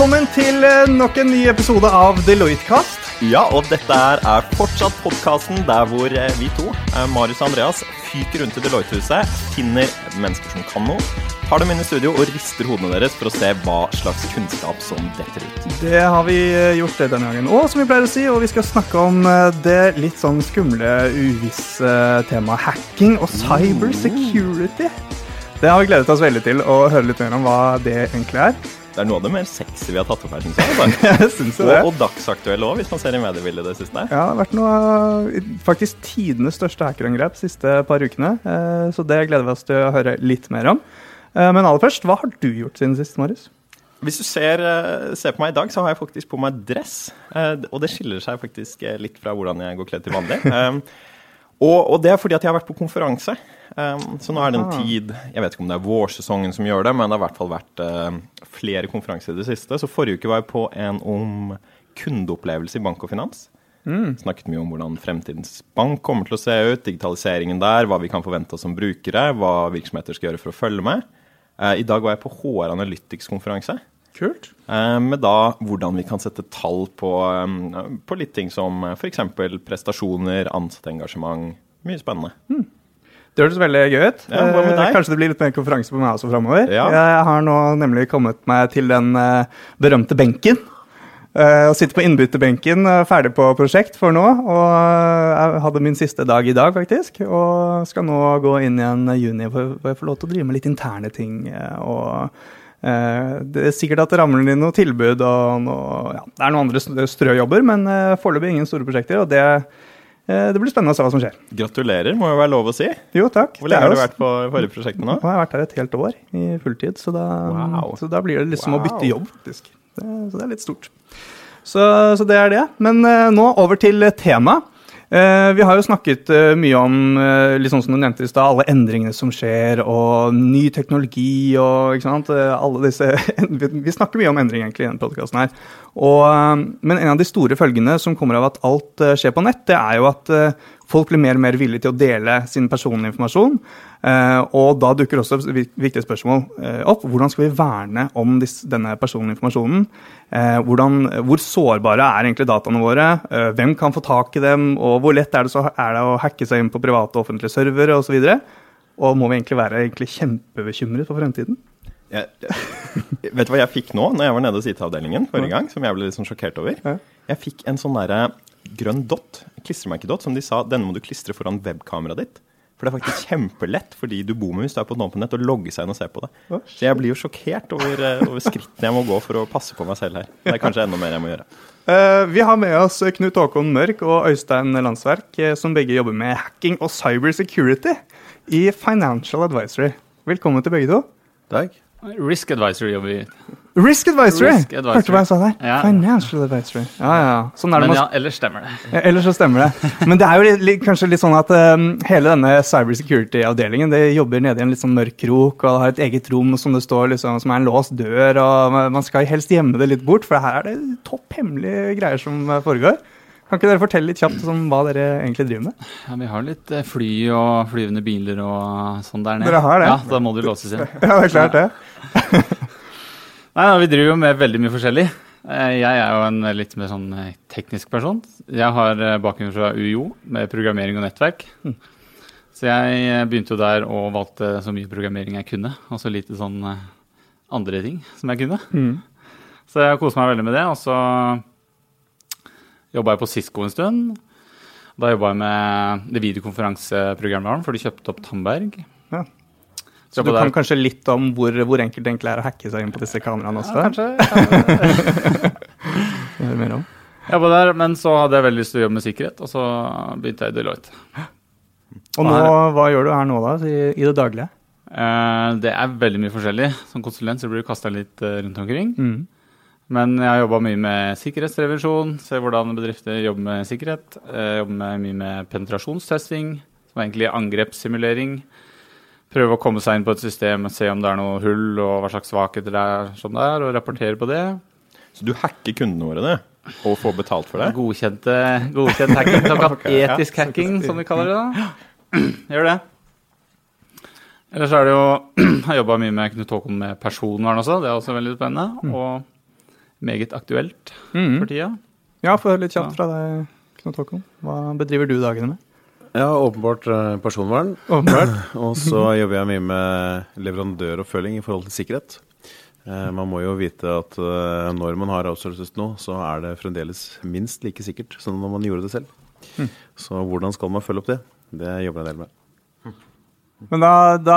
Velkommen til eh, nok en ny episode av Deloitte-kast. Ja, og dette er, fortsatt podkasten der hvor eh, vi to, eh, Marius og Andreas, fyker rundt i Deloitte-huset, finner mennesker som kan noe, tar dem inn i studio og rister hodene deres for å se hva slags kunnskap som detter ut. Det har vi gjort det denne gangen. òg, som vi pleier å si, og vi skal snakke om det litt sånn skumle, uvisse temaet hacking og cyber security. Det har vi gledet oss veldig til å høre litt mer om hva det egentlig er. Det er noe av det mer sexy vi har tatt opp her, syns jeg. Altså. Jeg synes det. Og, og dagsaktuell òg, hvis man ser i mediebildet det siste. Ja, det har vært noe faktisk tidenes største hackerangrep de siste par ukene. eh, Så det gleder vi oss til å høre litt mer om. Eh, Men aller først, hva har du gjort siden sist, Marius? Hvis du ser, eh, ser på meg i dag, så har jeg faktisk på meg dress. eh, Og det skiller seg faktisk litt fra hvordan jeg går kledd til vanlig. Og, og det er fordi at jeg har vært på konferanse. Um, Så nå er det en Ah. tid Jeg vet ikke om det er vårsesongen som gjør det, men det har i hvert fall vært uh, flere konferanser i det siste. Så forrige uke var jeg på en om kundeopplevelse i bank og finans. Snakket mye om hvordan fremtidens bank kommer til å se ut, digitaliseringen der, hva vi kan forvente oss som brukere, hva virksomheter skal gjøre for å følge med. Uh, I dag var jeg på HR Analytics-konferanse. Kult. Eh, Med da hvordan vi kan sette tall på, eh, på litt ting som f.eks. prestasjoner, ansattengasjement. Mye spennende. Det høres veldig gøy ut. Ja, Eh? Kanskje det blir litt mer konferanse på meg også framover. Ja. Jeg har nå nemlig kommet meg til den eh, berømte benken. Eh, og sitter på innbytterbenken, eh, ferdig på prosjekt for nå. Og eh, jeg hadde min siste dag i dag, faktisk. Og skal nå gå inn i en juni hvor jeg får lov til å drive med litt interne ting. eh, og eh, det er sikkert at det ramler inn noe tilbud og noe, ja, Det er noen andre strøjobber, men uh, foreløpig ingen store prosjekter. Og det, eh, det blir spennende å se hva som skjer. Gratulerer, må jo være lov å si. Jo, takk. Hvor lenge har du vært på forrige prosjektet nå? nå har jeg vært her et helt år i fulltid, så da, Wow. så da blir det liksom å bytte jobb, faktisk. Det, så det er litt stort. Så, så det er det. Men eh, nå over til eh, temaet. Eh, vi har jo snakket eh, mye om eh, litt sånn som du nevnte i sted, alle endringene som skjer, og ny teknologi og ikke sant? Alle disse vi, snakker mye om endring egentlig i denne podkasten. Og, eh, men en av de store følgene som kommer av at alt eh, skjer på nett, det er jo at eh, folk blir mer og mer villige til å dele sin personlige informasjon. Eh, og da dukker også vik- viktige spørsmål opp. Hvordan skal vi verne om denne personlige informasjonen? Hvordan, hvor sårbare er egentlig dataene våre? Hvem kan få tak i dem? Og hvor lett er det, så, er det å hacke seg inn på private og offentlige servere osv.? Og, så og må vi egentlig være egentlig kjempebekymret for fremtiden? Jeg, jeg, vet du hva jeg fikk nå, når jeg var nede hos IT-avdelingen forrige gang? Som jeg ble litt sånn sjokkert over? Ja. Jeg fikk en sånn derre grønn dott, klistremerkedott, som de sa denne må du klistre foran webkameraet ditt. For det er faktisk kjempelett for de du bor med hvis du er på et åpent nett, å logge seg inn og se på det. Så jeg blir jo sjokkert over, eh, over skrittene jeg må gå for å passe på meg selv her. Det er kanskje enda mer jeg må gjøre. Uh, vi har med oss Knut Håkon Mørk og Øystein Landsverk, eh, som begge jobber med hacking og cyber security i Financial Advisory. Velkommen til begge to. Takk. Risk advisory jobber vi Risk Advisory! Risk advisory. Hørte du hva jeg sa der? Ja. Financial Advisory. Ja, ja. Sånn er det Men ja, ellers stemmer det. Ja, Ellers så stemmer det. Men det er jo litt, litt, kanskje litt sånn at um, hele denne cyber security-avdelingen det jobber nede i en litt sånn mørk krok og har et eget rom som det står liksom, som er en låst dør, og man- skal helst gjemme det litt bort, for her er det topp hemmelige greier som foregår. Kan ikke dere fortelle litt kjapt om hva dere egentlig driver med? Ja, vi har litt eh, fly og flyvende biler og sånn der nede. Dere har det? Ja, da må du låses inn. Ja, det er klart det. Nei, ja, Vi driver jo med veldig mye forskjellig. Eh, Jeg er jo en litt mer sånn eh, teknisk person. Jeg har bakgrunn fra UiO med programmering og nettverk. Så jeg begynte jo der og valgte så mye programmering jeg kunne, og så lite sånn andre ting som jeg kunne. Mm. Så jeg koste meg veldig med det. Og så jobba jeg på Cisco en stund. Da jobba jeg med det videokonferanseprogramvaren, for de kjøpte opp Tandberg. Ja. Så du kan der- kanskje litt om hvor, hvor enkelt det egentlig er å hacke seg inn på disse kameraene også? Ja, kanskje. Hør mer om. Jeg jobba der, men så hadde jeg veldig lyst til å jobbe med sikkerhet, og så begynte jeg i Deloitte. Og nå, hva gjør du her nå, da, i, i det daglige? Eh, Det er veldig mye forskjellig. Som konsulent så blir du kasta litt eh, rundt omkring. Mm. Men jeg har jobba mye med sikkerhetsrevisjon, ser hvordan bedrifter jobber med sikkerhet. Jeg jobber med, mye med penetrasjonstesting, som er egentlig angrepssimulering. Prøve å komme seg inn på et system se om det er noe hull og hva slags svakheter det er, som det er, og rapportere på det. Så du hacker kundene våre, det? Og får betalt for det? Godkjente, godkjent hacking, såkalt etisk ja. hacking, som vi kaller det. da. Gjør det. Ellers er det jo Jeg har jobba mye med Knut Håkon med personvern også, det er også veldig spennende. Og meget aktuelt Mhm. for tida. Ja, få høre litt kjapt fra deg, Knut Håkon. Hva bedriver du dagene med? Ja, åpenbart eh, personvern. Åpenbart. Og så jobber jeg mye med leverandøroppfølging i forhold til sikkerhet. Eh, Man må jo vite at eh, når man har outsourcet noe, så er det fremdeles minst like sikkert som når man gjorde det selv. Så hvordan skal man følge opp det? Det jobber jeg en del med. Men da, da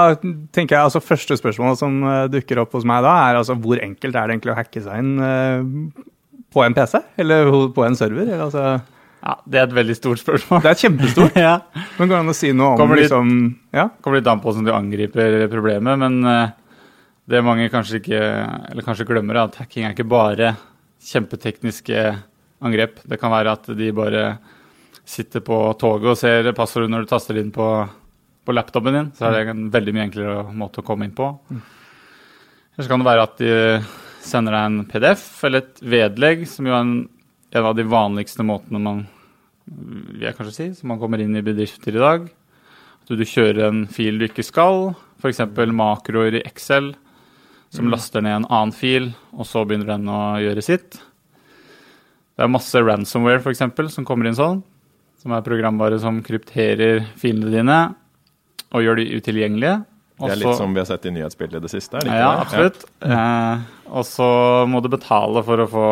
tenker jeg altså Første spørsmål som eh, dukker opp hos meg da, er altså hvor enkelt er det egentlig å hacke seg inn eh, på en PC? Eller på en server? Eller, altså, Ja, Det er et veldig stort spørsmål. det er kjempestort. ja. Men går det an å si noe om Kommer litt- liksom Ja? kommer litt an på hvordan du angriper problemet, men eh, det mange kanskje ikke eller kanskje glemmer, er at hacking er ikke bare kjempetekniske angrep. Det kan være at de bare sitter på toget og ser passordet når du taster det inn på, på laptopen din. Så er det en veldig mye enklere måte å komme inn på. Eller så kan det være at de sender deg en PDF eller et vedlegg, som jo er en, en av de vanligste måtene man vil jeg kanskje si, som man kommer inn i bedrifter i dag. At du kjører en fil du ikke skal, f.eks. makroer i Excel, som laster ned en annen fil, og så begynner den å gjøre sitt. Det er masse ransomware for eksempel, som kommer inn sånn, som er programvare som krypterer filene dine og gjør de utilgjengelige. Det er litt så- som vi har sett i nyhetsbildet i det siste? er det ikke ja, det? absolutt. Eh, og så må du betale for å få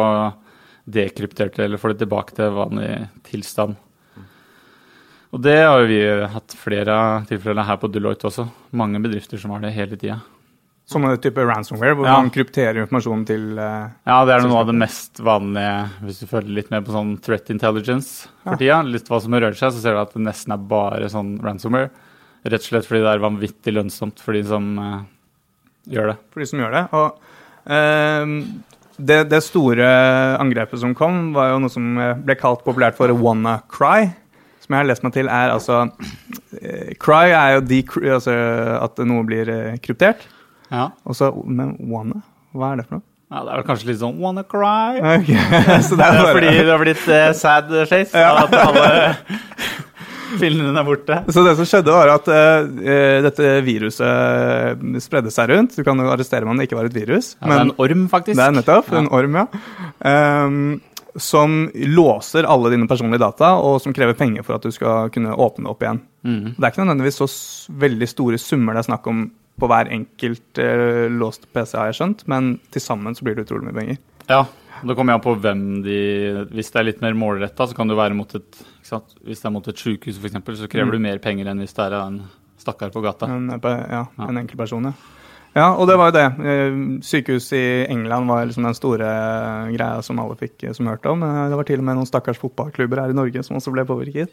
dekryptert det, eller få det tilbake til vanlig tilstand. Og det har vi hatt flere av tilfellene her på Deloitte også. Mange bedrifter som har det hele tida. Sånne type ransomware hvor Ja. man krypterer informasjonen til uh, Ja, det er noe av det mest vanlige hvis du følger litt med på sånn threat intelligence for tida. Litt hva som rører seg, så ser du at det nesten er bare sånn ransomware. Rett og slett fordi det er vanvittig lønnsomt for de som uh, gjør det. for de som gjør det. Og uh, det, det store angrepet som kom, var jo noe som eh, ble kalt populært for wanna cry. Som jeg har lest meg til, er altså uh, Cry er jo altså at noe blir kryptert. Ja. Og så Men wanna? Hva er det for noe? ja, det er vel kanskje litt sånn wanna cry. Ok, så det er Det er fordi det har blitt sad face. At alle filmene er borte. Så det som skjedde, var at uh, dette viruset spredde seg rundt. Du kan jo arrestere om det ikke var et virus. Ja, det er en orm, faktisk. Det er nettopp Ja. en orm, ja. Um, som låser alle dine personlige data, og som krever penger for at du skal kunne åpne opp igjen. Mm. Det er ikke nødvendigvis så veldig store summer det er snakk om på hver enkelt uh, låst PC, har jeg skjønt, men til sammen så blir det utrolig mye penger. Ja, det kommer an på hvem de Hvis det er litt mer målretta, så kan det være mot et? Hvis det er mot et sjukehus, f.eks., så krever Mm. du mer penger enn hvis det er en stakkar på gata. En, eh, ja, Ja. en enkeltperson, ja. Ja, og det var jo det. Sykehuset i England var liksom den store greia som alle fikk eh, som hørte om. Eh, Det var til og med noen stakkars fotballklubber her i Norge som også ble påvirket.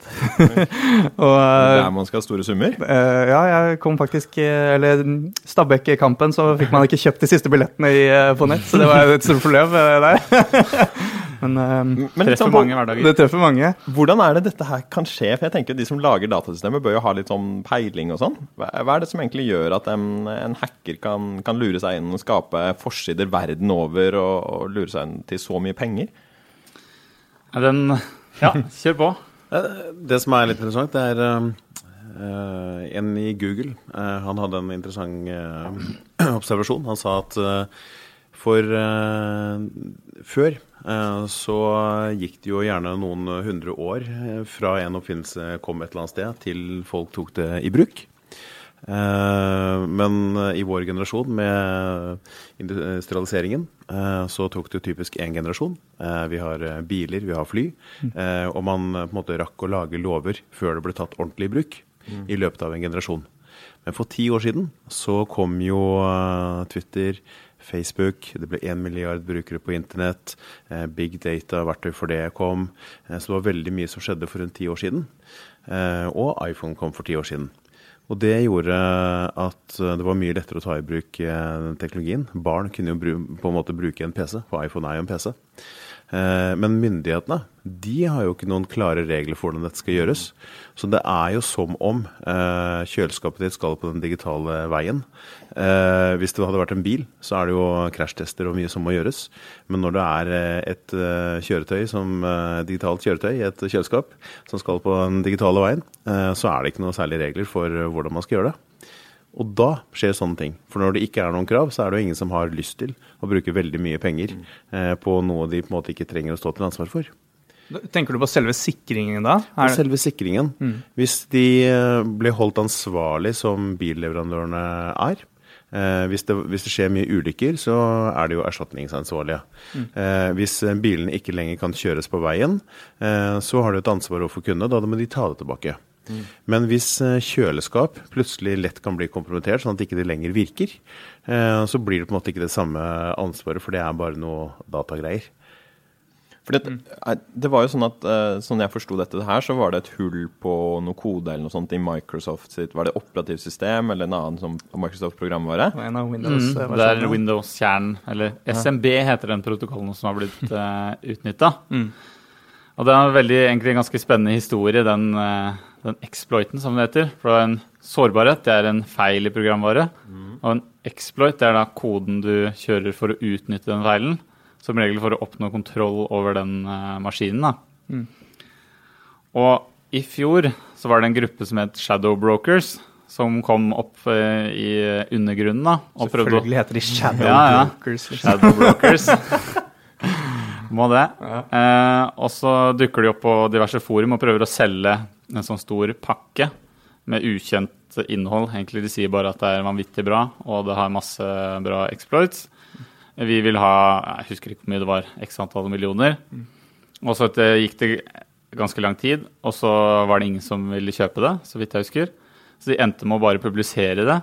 og eh, Der man skal ha store summer? Eh, ja, jeg kom faktisk eh, Eller Stabæk-kampen, så fikk man ikke kjøpt de siste billettene eh, på nett, så det var et stort problem eh, der. Men eh, Men Treffer sånn mange hverdager. det treffer mange. hvordan er det dette her kan skje? For jeg tenker De som lager datasystemer, bør jo ha litt sånn peiling og sånn. Hva er det som egentlig gjør at en, en hacker kan, kan lure seg inn og skape forsider verden over og, og lure seg inn til så mye penger? Ja, Den Ja, kjør på. Eh, Det som er litt interessant, det er eh, en i Google. uh, han hadde en interessant uh, observasjon. Han sa at for eh, før eh, så gikk det jo gjerne noen hundre år eh, fra en oppfinnelse kom et eller annet sted, til folk tok det i bruk. Men i vår generasjon med industrialiseringen så tok det jo typisk én generasjon. Vi har biler, vi har fly. og man på en måte rakk å lage lover før det ble tatt ordentlig i bruk i løpet av en generasjon. Men for ti år siden så kom jo Twitter, Facebook, det ble 1 milliard brukere på internett, eh, big data, verktøy for det kom. Eh, så det var veldig mye som skjedde for rundt ti år siden. Eh, og iPhone kom for ti år siden. Og det gjorde at det var mye lettere å ta i bruk den teknologien. Barn kunne jo på en måte bruke en PC, for iPhone er jo en PC. Eh, Men myndighetene de har jo ikke noen klare regler for hvordan dette skal gjøres. Så det er jo som om eh, kjøleskapet ditt skal på den digitale veien. Eh, Hvis det hadde vært en bil, så er det jo krasjtester og mye som må gjøres. Men når det er et kjøretøy som digitalt kjøretøy et kjøleskap som skal på den digitale veien, så er det ikke noen særlige regler for hvordan man skal gjøre det. Og da skjer sånne ting. For når det ikke er noen krav, så er det jo ingen som har lyst til å bruke veldig mye penger eh, på noe de på en måte ikke trenger å stå til ansvar for. Tenker du på selve sikringen da? Er selve sikringen. Hvis de blir holdt ansvarlig som billeverandørene er, eh, hvis, det, hvis det skjer mye ulykker, så er det jo erstatningsansvarlige. Eh, hvis eh, bilene ikke lenger kan kjøres på veien, eh, så har de et ansvar overfor kundene. Da må de ta det tilbake. Men hvis eh, kjøleskap plutselig lett kan bli kompromittert, sånn at ikke det ikke lenger virker, eh, så blir det på en måte ikke det samme ansvaret, for det er bare noe datagreier. For det, er- det var jo sånn at eh, Sånn jeg forsto dette her, så var det et hull på noe kode eller noe sånt i Microsoft sitt Var det operativsystem eller en annen som Microsoft-programvare? en av Mm, Windows-versjonene? det er Windows-kjernen, eller SMB heter den protokollen som har blitt uh, utnytta. Mm. Og det er en veldig, egentlig en ganske spennende historie, den, eh, den exploiten, som det heter. For det er en sårbarhet, det er en feil i programvare. Og en exploit, det er da koden du kjører for å utnytte den feilen. Som regel for å oppnå kontroll over den uh, maskinen. Da. Og i fjor så var det en gruppe som het Shadow Brokers, som kom opp uh, i undergrunnen da, og prøvde å Selvfølgelig heter de Shadow Ja, ja. Brokers. liksom. Shadow Brokers. Må det. Eh, og så dukker de opp på diverse forum og prøver å selge en sånn stor pakke med ukjent innhold. Egentlig de sier bare at det er vanvittig bra, og det har masse bra exploits. Vi vil ha Jeg husker ikke hvor mye det var. X antall millioner. Og så gikk det ganske lang tid, og så var det ingen som ville kjøpe det, så vidt jeg husker. Så de endte med å bare publisere det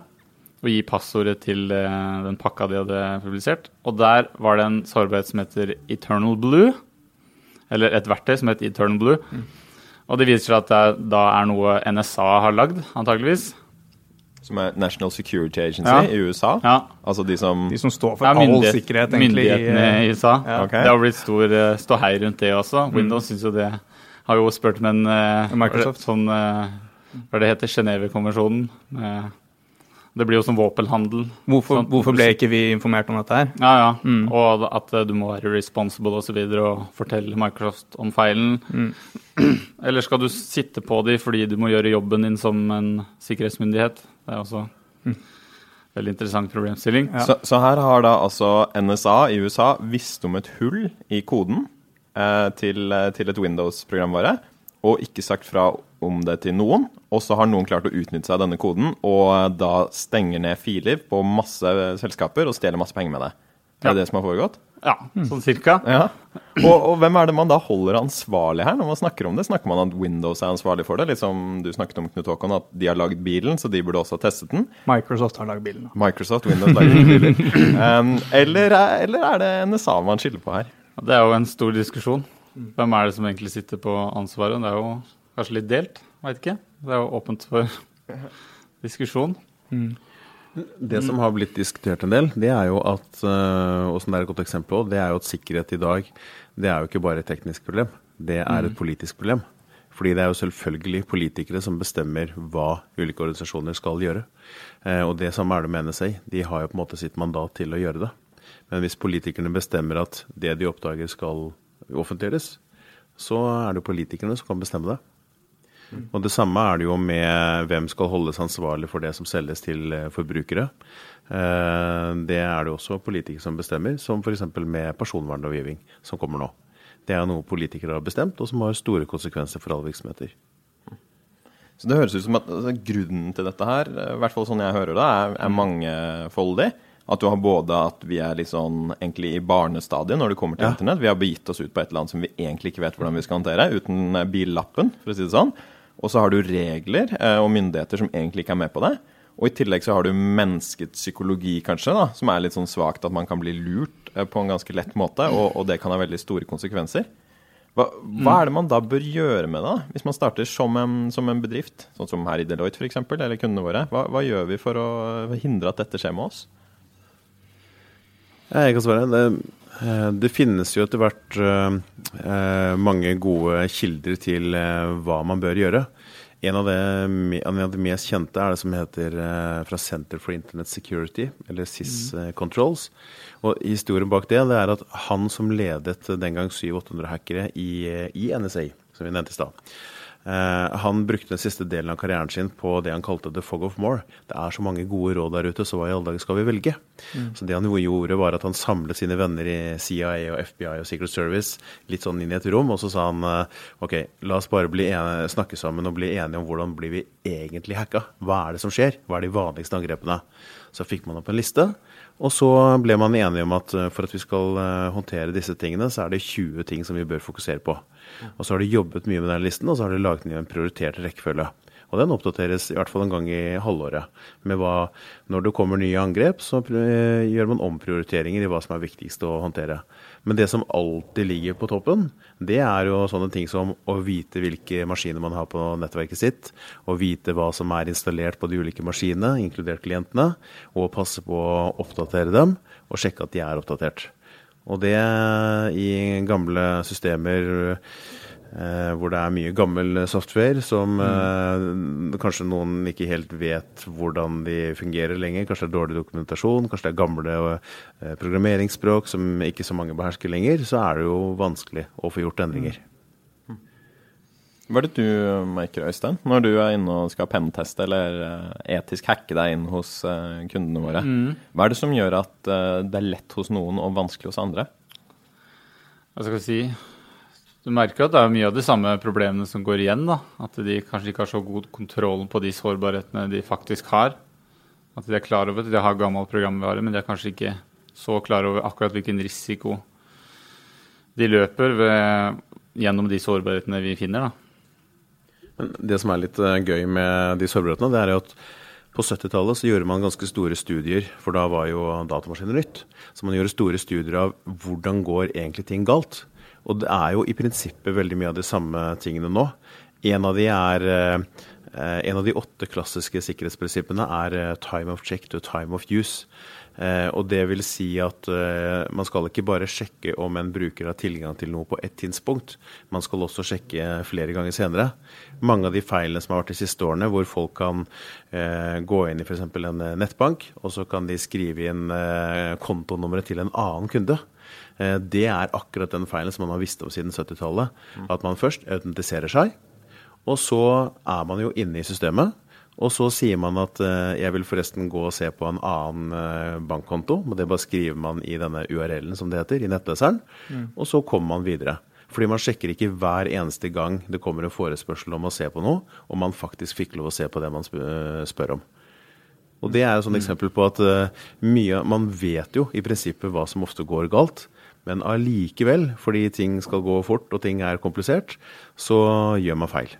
og gi passordet til eh, den pakka de hadde publisert. Og der var det en sårbarhet som heter Eternal Blue. Eller et verktøy som heter Eternal Blue. Og det viser seg at det da er noe NSA har lagd, antageligvis. Som er National Security Agency Ja. i USA? Ja, Altså de som De som står for ja all sikkerhet, egentlig. i, myndighetene i USA. Ja. Okay. Det har blitt stor eh, ståhei rundt det også. Windows syns jo det Har jo spurt med en eh, Microsoft. sånn eh, Hva det heter Genévekonvensjonen? Det blir jo som våpenhandel. Hvorfor, Sånn- hvorfor ble ikke vi informert om dette her? Ja, ja. Mm. Og at du må være responsible og så videre og fortelle Microsoft om feilen. Mm. Eller skal du sitte på de fordi du må gjøre jobben din som en sikkerhetsmyndighet? Det er også en veldig interessant problemstilling. Ja. så, så her har da altså NSA i USA visst om et hull i koden eh, til, eh, til et Windows-programvare, og ikke sagt fra om det til noen. Og så har noen klart å utnytte seg av denne koden, og da stenger ned filer på masse selskaper og stjeler masse penger med det. Er det Ja. det som har foregått? Ja, sånn cirka. Ja. Og, og hvem er det man da holder ansvarlig her, når man snakker om det? Snakker man at Windows er ansvarlig for det? Litt som du snakket om, Knut Håkon, at de har lagd bilen, så de burde også ha testet den. Microsoft har lagd bilen. Microsoft, Windows lager bilen. biler. Um, eller, er- eller er det NSA man skylder på her? Det er jo en stor diskusjon. Hvem er det som egentlig sitter på ansvaret? Det er jo kanskje litt delt, veit ikke. Det er jo åpent for diskusjon. Det som har blitt diskutert en del, det er jo at øh, og som det er et godt eksempel også, det er jo at sikkerhet i dag det er jo ikke bare et teknisk problem. Det er et politisk problem. Fordi det er jo selvfølgelig politikere som bestemmer hva ulike organisasjoner skal gjøre. Eh, og det samme er det med NSA. De har jo på en måte sitt mandat til å gjøre det. Men hvis politikerne bestemmer at det de oppdager skal offentliggjøres, så er det politikerne som kan bestemme det. Og det samme er det jo med hvem skal holdes ansvarlig for det som selges til eh, forbrukere. Eh, Det er det også politikere som bestemmer, som f.eks. med personvernlovgivning som kommer nå. Det er noe politikere har bestemt, og som har store konsekvenser for alle virksomheter. Så det høres ut som at altså, grunnen til dette her, i hvert fall sånn jeg hører det, er, er mangefoldig. At du har både at vi er litt sånn egentlig i barnestadiet når det kommer til Ja. internett. Vi har begitt oss ut på et eller annet som vi egentlig ikke vet hvordan vi skal håndtere, uten billappen, for å si det sånn. Og så har du regler eh, og myndigheter som egentlig ikke er med på det. Og i tillegg så har du menneskets psykologi, kanskje, da, som er litt sånn svakt at man kan bli lurt eh, på en ganske lett måte, og, og det kan ha veldig store konsekvenser. Hva, hva er det man da bør gjøre med det, da? hvis man starter som en, som en bedrift? Sånn som her i Deloitte, f.eks., eller kundene våre. Hva, hva gjør vi for å hindre at dette skjer med oss? Jeg kan svare. Det, det finnes jo etter hvert eh, eh, mange gode kilder til eh, hva man bør gjøre. En av, det, en av de mest kjente er det som heter eh, fra Center for Internet Security, eller SIS eh, Controls. Og Historien bak det, det er at han som ledet den gang 700-800 hackere i, eh, i NSA, som vi nevnte i stad, Eh, han brukte den siste delen av karrieren sin på det han kalte the fog of more. Det er så mange gode råd der ute, så hva i alle dager skal vi velge? Så det han gjorde, var at han samlet sine venner i CIA og FBI og Secret Service litt sånn inn i et rom, og så sa han eh, OK, la oss bare bli enige, snakke sammen og bli enige om hvordan blir vi egentlig hacka? Hva er det som skjer? Hva er de vanligste angrepene? Så fikk man opp en liste. Og så ble man enige om at eh, for at vi skal eh, håndtere disse tingene, så er det 20 ting som vi bør fokusere på. Og så har de jobbet mye med den listen, og så har de laget en prioritert rekkefølge. Og den oppdateres i hvert fall en gang i halvåret. Med hva, når det kommer nye angrep, så eh, gjør man omprioriteringer i hva som er viktigst å håndtere. Men det som alltid ligger på toppen, det er jo sånne ting som å vite hvilke maskiner man har på nettverket sitt, å vite hva som er installert på de ulike maskinene, inkludert klientene, og passe på å oppdatere dem og sjekke at de er oppdatert. Og det i gamle systemer eh, hvor det er mye gammel software som eh, kanskje noen ikke helt vet hvordan de fungerer lenger. Kanskje det er dårlig dokumentasjon, kanskje det er gamle eh, programmeringsspråk som ikke så mange behersker lenger. Så er det jo vanskelig å få gjort endringer. Hva er det du merker, Øystein, når du er inne og skal penteste eller eh, etisk hacke deg inn hos eh, kundene våre? Hva er det som gjør at eh, det er lett hos noen og vanskelig hos andre? Hva skal jeg si? Du merker at det er mye av de samme problemene som går igjen. da. At de kanskje ikke har så god kontroll på de sårbarhetene de faktisk har. At de er klar over at de har gammel programvare, men de er kanskje ikke så klar over akkurat hvilken risiko de løper ved, gjennom de sårbarhetene vi finner. da. Men det som er litt eh, gøy med de sårbarhetene, det er jo at på 70-tallet så gjorde man ganske store studier, for da var jo datamaskiner nytt. Så man gjorde store studier av hvordan går egentlig ting galt. Og det er jo i prinsippet veldig mye av de samme tingene nå. En av de er eh, en av de åtte klassiske sikkerhetsprinsippene er eh, time of check to time of use. Eh, og det vil si at eh, man skal ikke bare sjekke om en bruker har tilgang til noe på ett tidspunkt, man skal også sjekke flere ganger senere. Mange av de feilene som har vært de siste årene, hvor folk kan eh, gå inn i f.eks. en nettbank, og så kan de skrive inn kontonummeret til en annen kunde. Eh, det er akkurat den feilen som man har visst om siden 70-tallet. At man først autentiserer seg, og så er man jo inne i systemet. Og så sier man at eh, jeg vil forresten gå og se på en annen eh, bankkonto. Men det bare skriver man i denne URL-en, som det heter, i nettleseren. Og så kommer man videre. Fordi man sjekker ikke hver eneste gang det kommer en forespørsel om å se på noe, om man faktisk fikk lov å se på det man eh, spør om. Og det er et sånt eksempel på at mye Man vet jo i prinsippet hva som ofte går galt. Men allikevel, fordi ting skal gå fort og ting er komplisert, så gjør man feil.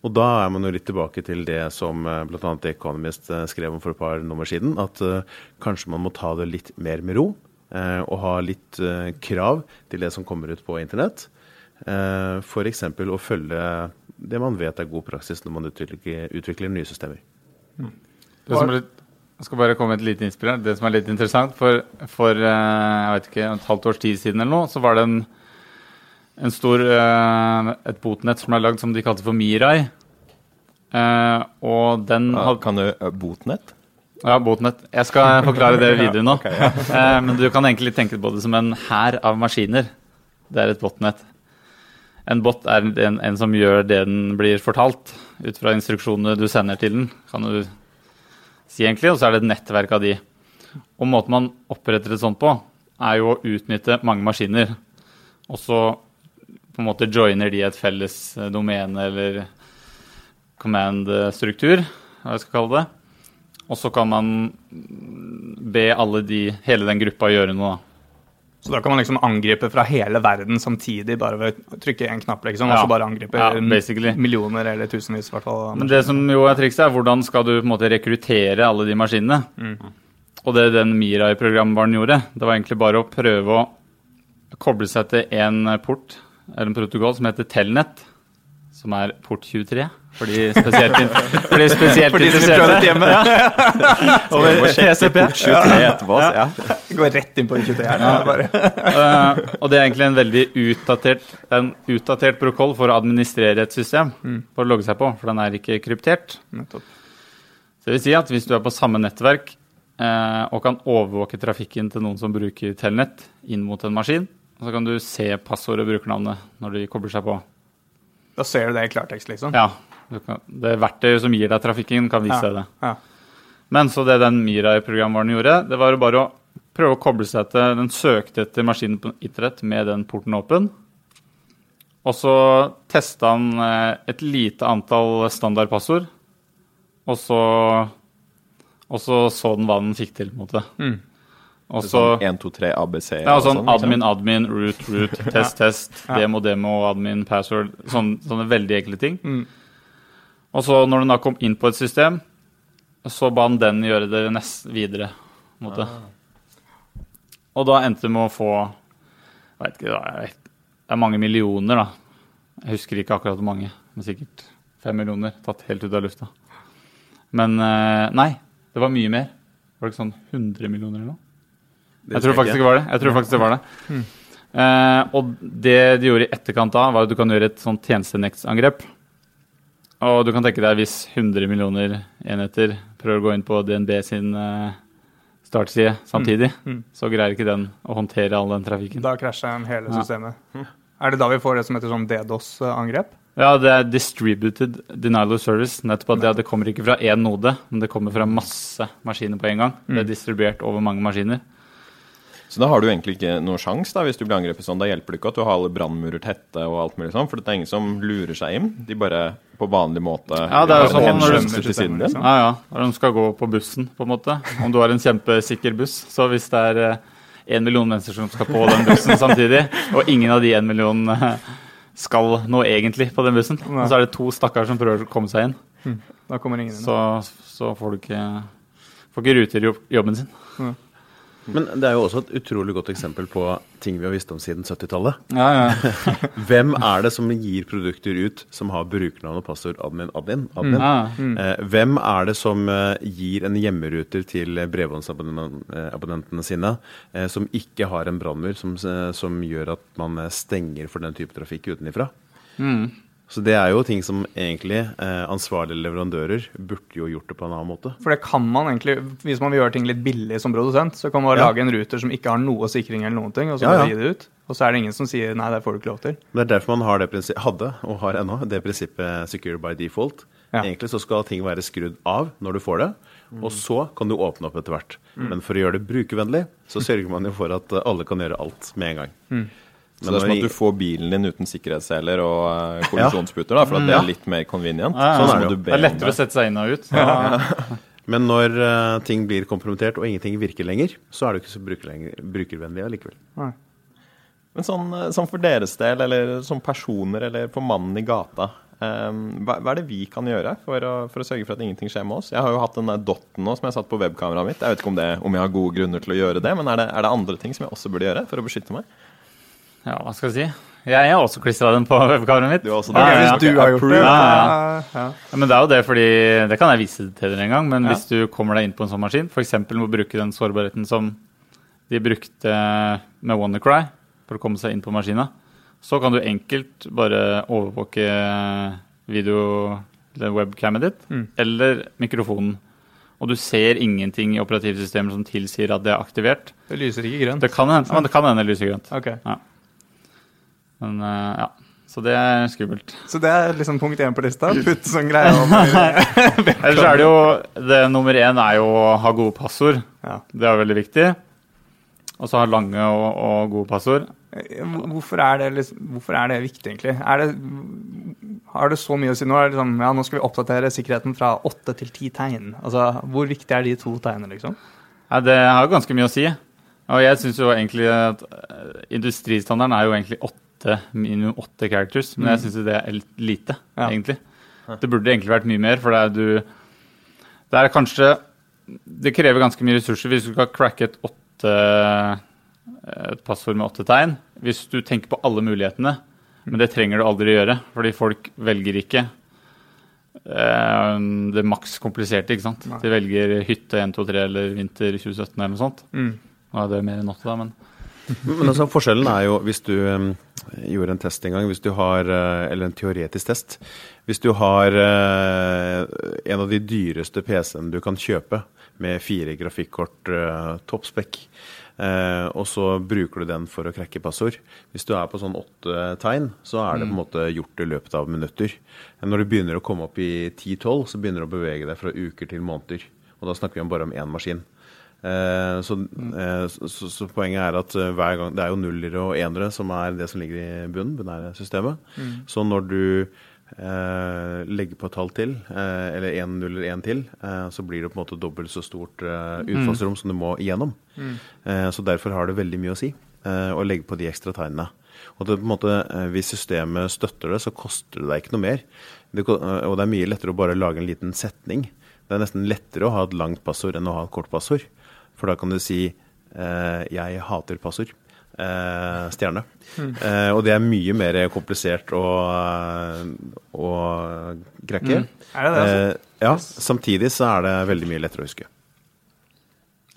Og da er man jo litt tilbake til det som eh, bl.a. The Economist eh, skrev om for et par nummer siden, at eh, kanskje man må ta det litt mer med ro. Og ha litt krav til det som kommer ut på internett. F.eks. å følge det man vet er god praksis når man utvikler, utvikler nye systemer. Det som er litt, jeg skal bare komme et lite innspill her. Det som er litt interessant, for, for jeg vet ikke, et halvt års tid siden eller noe, så var det en, en stor, eh, et botnett som er lagd som de kalte for Mirai. Eh, og den hadde Kan du uh, botnett? Ja, botnett. Jeg skal forklare det videre nå. Eh, men du kan egentlig tenke på det som en hær av maskiner. Det er et botnett. En bot er en, en som gjør det den blir fortalt, ut fra instruksjonene du sender til den, kan du si egentlig. Og så er det et nettverk av de. Og måten man oppretter et sånt på, er jo å utnytte mange maskiner. Og så på en måte joiner de et felles eh, domene eller command-struktur, hva jeg skal kalle det. Og så kan man be alle de, hele den gruppa gjøre noe. Så da kan man liksom angripe fra hele verden samtidig, bare ved å trykke én knapp, liksom, Ja. og så bare angripe Ja, millioner eller tusenvis, i hvert fall. Men det som jo er trikset, er hvordan skal du på en måte rekruttere alle de maskinene. Og det den Mirai-programvaren gjorde, det var egentlig bare å prøve å koble seg til en port, eller en protokoll, som heter Telnet, som er port 23. For de spesielt, for de spesielt For de som prøver prøve dette hjemme. Over TCP. port 23 etterpå. altså, Ja. Går rett inn på 23 her. Ja. Bare. Eh, og det er egentlig en veldig utdatert, en utdatert protokoll for å administrere et system. For å logge seg på, for den er ikke kryptert. Nettopp. Så det vil si at hvis du er på samme nettverk uh, og kan overvåke trafikken til noen som bruker Telnet inn mot en maskin, så kan du se passordet og brukernavnet når de kobler seg på. Da ser du det i klartekst, liksom? Ja. kan, det verktøyet som gir deg trafikken, kan vise Ja. deg det. Ja. Men så det den Mirai-programvaren gjorde, det var jo bare å prøve å koble seg til Den søkte etter maskinen på internett med den porten åpen. Og så testa han eh, et lite antall standardpassord. Og så Og så så den hva den fikk til, på en måte. Mm. Og så Sånn 1, 2, 3, ABC ja, og sånn sånn, admin, admin, root, root, test, test, Ja. demo, demo, admin, password. sånne, sånne veldig enkle ting. Mm. Og så når den da kom inn på et system, så ba han den gjøre det nest videre. måte. Og da endte det med å få jeg vet ikke, jeg vet, Det er mange millioner, da. Jeg husker ikke akkurat hvor mange, men sikkert fem millioner tatt helt ut av lufta. Men eh, nei, det var mye mer. Var det ikke sånn 100 millioner eller noe? Jeg tror faktisk det var det. Jeg tror faktisk det var det. Eh, og det de gjorde i etterkant da, var at du kan gjøre et sånt tjenestenektangrep. Og du kan tenke deg hvis 100 millioner enheter prøver å gå inn på DNB sin eh, startside samtidig, Mm. så greier ikke den å håndtere all den trafikken. Da krasjer den hele Ja. systemet. Er det da vi får det som heter sånn DDoS-angrep? Ja, det er distributed denial of service. Nettopp at det, det kommer ikke fra én node, men det kommer fra masse maskiner på en gang. Det er distribuert over mange maskiner. Så da har du egentlig ikke noe sjans da, hvis du blir angrepet sånn. Da hjelper det ikke at du har alle brannmurer tette og alt mulig sånn, for det er ingen som lurer seg inn. De bare på vanlig måte Ja, det er jo sånn når du- til siden din. Ja, ja. Når de skal gå på bussen, på en måte. Om du har en kjempesikker buss. Så hvis det er én million mennesker som skal på den bussen samtidig, og ingen av de én millionen eh, skal nå egentlig på den bussen, Nei. og så er det to stakkar som prøver å komme seg inn, Da kommer ingen inn. så, så får du ikke Får ikke ruter jobben sin. Men det er jo også et utrolig godt eksempel på ting vi har visst om siden 70-tallet. Ja, ja. Hvem er det som gir produkter ut som har brukernavn og passord admin, admin, admin? ja. Eh, hvem er det som eh, gir en hjemmeruter til bredbåndsabonnentene sine eh, som ikke har en brannmur som, som gjør at man stenger for den type trafikk utenifra? Mm. Så det er jo ting som egentlig eh, ansvarlige leverandører burde jo gjort det på en annen måte. For det kan man egentlig, hvis man vil gjøre ting litt billig som produsent, så kan man Ja. lage en ruter som ikke har noe sikring eller noen ting, og så Ja, ja. gi det ut. Og så er det ingen som sier nei, det får du ikke lov til. Det er derfor man har det hadde, og har ennå, det prinsippet secure by default. Ja. Egentlig så skal ting være skrudd av når du får det, og så kan du åpne opp etter hvert. Men for å gjøre det brukervennlig, så sørger man jo for at eh, alle kan gjøre alt med en gang. Så det er som at du får bilen din uten sikkerhetsseler og uh, kollisjonsputer, da, for at det er litt mer convenient. Ja, ja. Så Sånn er det jo. Det er lettere å sette seg inn og ut. Ja. Men når eh, ting blir kompromittert og ingenting virker lenger, så er det ikke så brukervennlig allikevel. Nei. Men sånn, eh, sånn for deres del, eller som personer, eller for mannen i gata, um, hva, hva er det vi kan gjøre for å, for å sørge for at ingenting skjer med oss? Jeg har jo hatt den der dotten nå som jeg satt på webkameraet mitt. Jeg vet ikke om, det, om jeg har gode grunner til å gjøre det, men er det, er det andre ting som jeg også burde gjøre for å beskytte meg? Ja, hva skal jeg si? Jeg har også klistra den på webkameraet mitt. Du også Ja, det? ja, Hvis du har gjort det. Ja, ja. ja. Ja, men det er jo det fordi Det kan jeg vise til dere en gang, men Ja. hvis du kommer deg inn på en sånn maskin, f.eks. må du bruke den sårbarheten som de brukte med WannaCry for å komme seg inn på maskina, så kan du enkelt bare overvåke video eller webcamet ditt Mm. eller mikrofonen. Og du ser ingenting i operativsystemet som tilsier at det er aktivert. Det lyser ikke grønt. Det kan hende, men det kan hende lyser grønt. Ok. Men eh, ja, Så det er skummelt. Så det er liksom punkt én på lista. Putt sånn greie om Ellers er det jo det Nummer én er jo å ha gode passord. ja. Det er veldig viktig. Og så ha lange og, og gode passord. Hvorfor er, det, liksom- hvorfor er det viktig, egentlig? Er det, har det så mye å si? Nå er det liksom, ja, nå skal vi oppdatere sikkerheten fra åtte til ti tegn. Altså, Hvor viktig er de to tegnene, liksom? Ja, det har ganske mye å si. Og jeg syns jo egentlig at eh, industristandarden er jo egentlig åtte, minimum åtte characters, men jeg syns jo det er lite, Ja. egentlig. Det burde egentlig vært mye mer, for det er du Det er kanskje Det krever ganske mye ressurser hvis du skal cracke et åtte et passord med åtte tegn. Hvis du tenker på alle mulighetene. Men det trenger du aldri gjøre, fordi folk velger ikke eh, det maks kompliserte, ikke sant. Nei. De velger hytte 1, 2, 3 eller vinter 2017 eller noe sånt. Mm. Nå er det mer enn åtte, da, men Men altså, forskjellen er jo hvis du um, gjorde en test en gang, hvis du har uh, Eller en teoretisk test. Hvis du har uh, en av de dyreste PC-ene du kan kjøpe, med fire grafikkort, uh, toppspekk, uh, og så bruker du den for å krekke passord. Hvis du er på sånn åtte tegn, så er det på en måte gjort i løpet av minutter. Når du begynner å komme opp i 10-12, så begynner du å bevege deg fra uker til måneder. Og da snakker vi om bare om én maskin. Eh, så, eh, så, så, så poenget er at eh, hver gang Det er jo nullere og enere som er det som ligger i bunnen, binære systemet. Så når du eh, legger på et tall til, eh, eller én nuller én til, eh, så blir det på en måte dobbelt så stort eh, utfallsrom som du må igjennom. Eh, så derfor har det veldig mye å si eh, å legge på de ekstra tegnene. Og det, på en måte, Hvis systemet støtter det, så koster det deg ikke noe mer. Det, og det er mye lettere å bare lage en liten setning. Det er nesten lettere å ha et langt passord enn å ha et kort passord. For da kan du si eh, 'jeg hater passord'. Eh, stjerne. Eh, og det er mye mer komplisert å, å krekke. Er det det, altså? Eh, ja, samtidig så er det veldig mye lettere å huske.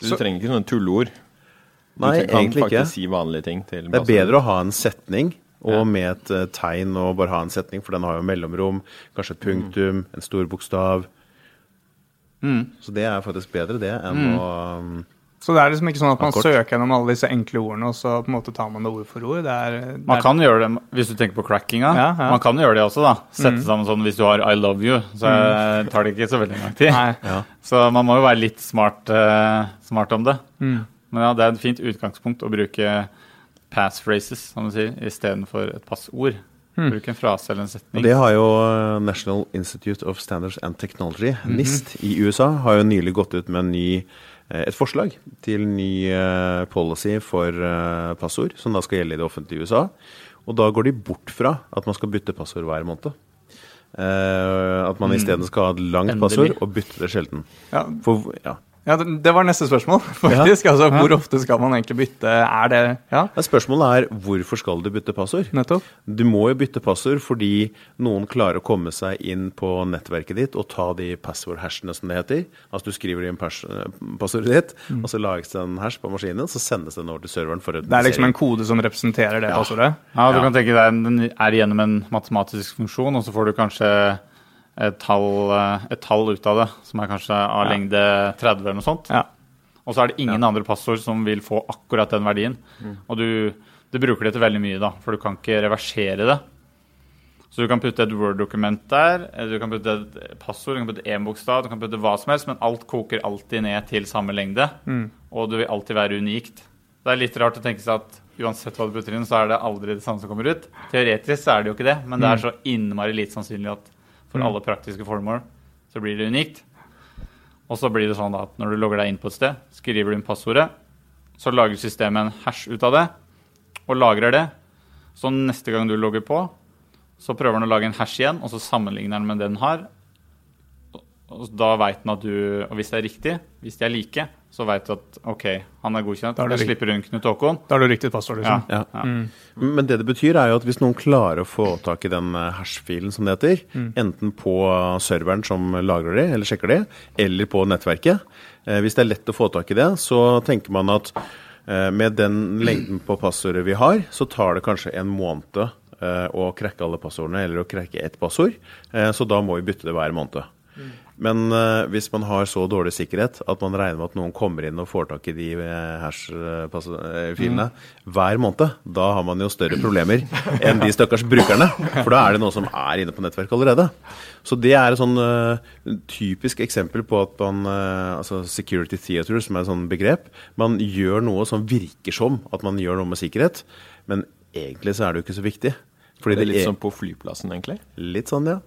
Du Så- trenger ikke sånne tulleord. Nei, kan egentlig ikke. faktisk si vanlige ting til Det er bedre å ha en setning, og Ja. med et tegn og bare ha en setning, for den har jo mellomrom, kanskje et punktum, en stor bokstav. Så det er faktisk bedre, det, enn å um, Så det er liksom ikke sånn at man Akkord. søker gjennom alle disse enkle ordene, og så på en måte tar man det ord for ord. Det er, det Man er- kan gjøre det hvis du tenker på crackinga. Ja, ja. Man kan gjøre det også, da. Sette sammen sånn hvis du har 'I love you', så mm. tar det ikke så veldig lang tid. Ja. Så man må jo være litt smart, uh, smart om det. Mm. Men ja, det er et fint utgangspunkt å bruke passphrases, som du sier, istedenfor et passord. Bruk en frase eller en Og setning. det har jo uh, National Institute of Standards and Technology, NIST, i USA, har jo nylig gått ut med en ny, eh, et forslag til ny eh, policy for eh, passord, som da skal gjelde i det offentlige USA. Og da går de bort fra at man skal bytte passord hver måned. Eh, at man isteden skal ha et langt Endelig. passord og bytte det sjelden. Ja, For, ja. Ja, det var neste spørsmål, faktisk. Altså, Hvor ofte skal man egentlig bytte? Er det Ja, Spørsmålet er hvorfor skal du bytte passord? nettopp. Du må jo bytte passord fordi noen klarer å komme seg inn på nettverket ditt og ta de password-hashene som det heter. Altså du skriver inn passordet ditt, og så lages det en hash på maskinen, så sendes den over til serveren for Det er liksom en kode som representerer det passordet. Ja, du Ja. kan tenke deg Den er gjennom en matematisk funksjon, og så får du kanskje et tall, eh, et tall ut av det, som er kanskje av Ja. lengde 30 eller noe sånt. Ja. Og så er det ingen andre passord som vil få akkurat den verdien. Og du, du bruker det til veldig mye, da, for du kan ikke reversere det. Så du kan putte et Word-dokument der, du kan putte et passord, du kan putte én bokstav, du kan putte hva som helst, men alt koker alltid ned til samme lengde. Og det vil alltid være unikt. Det er litt rart å tenke seg at uansett hva du putter inn, så er det aldri det samme som kommer ut. Teoretisk så er det jo ikke det, men det er så innmari lite sannsynlig at for alle praktiske formål så blir det unikt. Og så blir det sånn at når du logger deg inn på et sted, skriver du inn passordet, så lager systemet en hash ut av det, og lagrer det. Så neste gang du logger på, så prøver den å lage en hash igjen, og så sammenligner den med det den har. Og da veit den at du Og hvis det er riktig, hvis de er like, så veit du at OK, han er godkjent. Da er det Jeg slipper unn Knut Håkon. Da har du riktig passord, liksom. Ja. Ja. Men det det betyr, er jo at hvis noen klarer å få tak i den eh, hash-filen, som det heter, enten på serveren som lagrer det, eller sjekker det, eller på nettverket eh, Hvis det er lett å få tak i det, så tenker man at eh, med den lengden på passordet vi har, så tar det kanskje en måned eh, å krekke alle passordene, eller å krekke ett passord. Eh, så da må vi bytte det hver måned. Men uh, hvis man har så dårlig sikkerhet at man regner med at noen kommer inn og får tak i de eh, hash-filene hver måned, da har man jo større problemer enn de stakkars brukerne. For da er det noe som er inne på nettverket allerede. Så det er et sånn uh, typisk eksempel på at man uh, Altså security theater, som er et sånt begrep. Man gjør noe som virker som at man gjør noe med sikkerhet, men egentlig så er det jo ikke så viktig. Fordi Det er litt er som på flyplassen, egentlig. litt sånn, ja.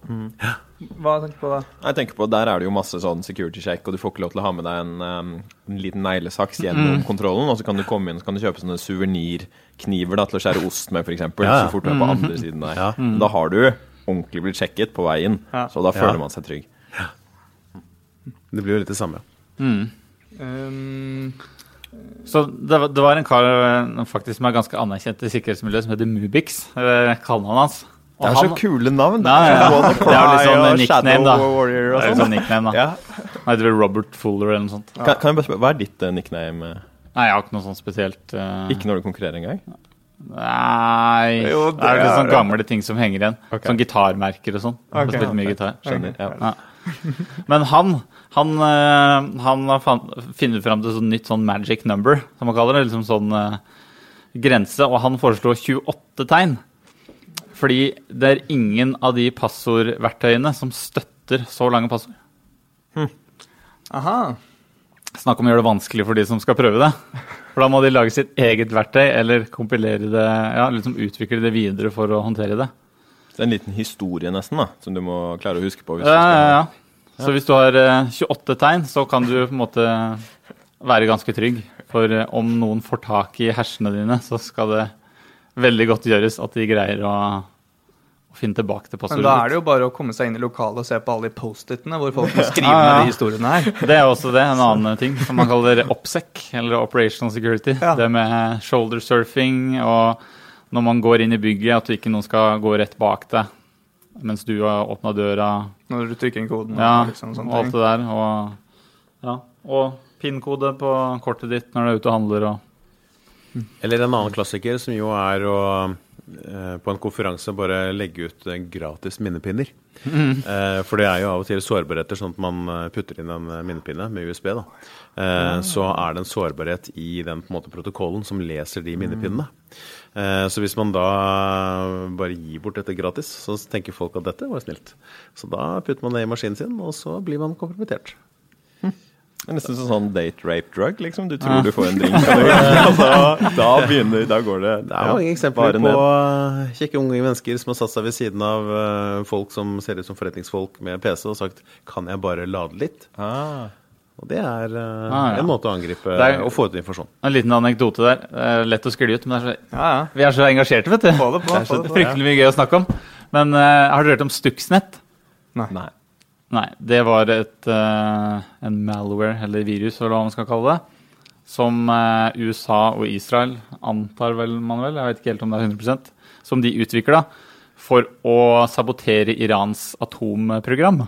Hva tenker du på da? Jeg tenker på, Der er det jo masse sånn security check, og du får ikke lov til å ha med deg en, um, en liten neglesaks gjennom kontrollen. Og så kan du komme inn og så kan du kjøpe sånne suvenirkniver til å skjære ost med, f.eks. Ja, ja. Så fort du er på andre siden der. Ja. Da har du ordentlig blitt sjekket på veien, Ja. så da føler Ja. man seg trygg. Det blir jo litt det samme. Um, Så det, var- det var en kar eh, faktisk som er ganske anerkjent i sikkerhetsmiljøet, som heter Mubix. eh, Kallenavnet hans. Og Det er så han- kule navn! Da. ja. ja. Det er litt sånn og nickname, da. Warrior og Det er sånn. sånn nickname, da. Ja. Han heter vel Robert Fuller eller noe sånt. Kan, kan jeg bare spørre, Hva er ditt uh, nickname? Nei, jeg har ikke noe sånn spesielt Uh... Ikke når du konkurrerer engang? Nei Jo, Det er litt det sånn gamle ting som henger igjen. Okay. Sånn gitarmerker og sånn. Okay. spilt mye gitar. Skjønner. Ja. Men han han, eh, han har funnet fram til sånn nytt sånn magic number, som man kaller det. Liksom sånn uh, grense. Og han foreslo 28 tegn. Fordi det er ingen av de passordverktøyene som støtter så lange passord. Aha. Snakk om å gjøre det vanskelig for de som skal prøve det. For da må de lage sitt eget verktøy eller kompilere det, ja, liksom utvikle det videre for å håndtere det. Så det er en liten historie nesten, da, som du må klare å huske på. Hvis Ja, du skal... ja, ja. Så hvis du har eh, 28 tegn, så kan du på en måte være ganske trygg. For eh, om noen får tak i hersene dine, så skal det veldig godt gjøres at de greier å, å finne tilbake til Men da er det jo bare å komme seg inn i lokalet og se på alle de Post-It-ene hvor folk må skrive Ja, ja. ned de historiene her. Det er også det, en annen ting som man kaller OPSEC, eller Operational Security. Ja. Det med shoulder surfing og når man går inn i bygget, at ikke noen skal gå rett bak deg mens du har åpna døra. Når du trykker inn koden. Ja, og liksom og sånne alt ting. det der. Og, ja. og PIN-kode på kortet ditt når du er ute og handler. Og, Eller en annen klassiker som jo er å eh, på en konferanse bare legge ut eh, gratis minnepinner. Mm. for det er jo av og til sårbarheter, sånn at man eh, putter inn en eh, minnepinne med USB. da. Eh, Så er det en sårbarhet i den på en måte, protokollen som leser de minnepinnene. Eh, Så hvis man da bare gir bort dette gratis, så tenker folk at dette var snilt. Så da putter man det i maskinen sin, og så blir man kompromittert. Det er nesten sånn date rape drug, liksom. Du tror du får en drink, og da, da begynner Da går det Det er mange eksempler bare på eh, kjekke unge mennesker som har satt seg ved siden av eh, folk som ser ut som forretningsfolk med PC og sagt 'kan jeg bare lade litt'? Ah. Og det er uh, Ah, ja. en måte å angripe er- og få ut informasjon. en liten anekdote der. Det er lett å skli ut, men det er så, Ja, ja. vi er så engasjerte, vet du. Det på, det er så det på, fryktelig mye gøy å snakke om. Men uh, har dere hørt om Stuxnet? Nei. Nei, det var et, uh, en malware, eller virus, eller hva man skal kalle det, som USA og Israel, antar vel man vel, jeg vet ikke helt om det er 100% som de utvikla for å sabotere Irans atomprogram.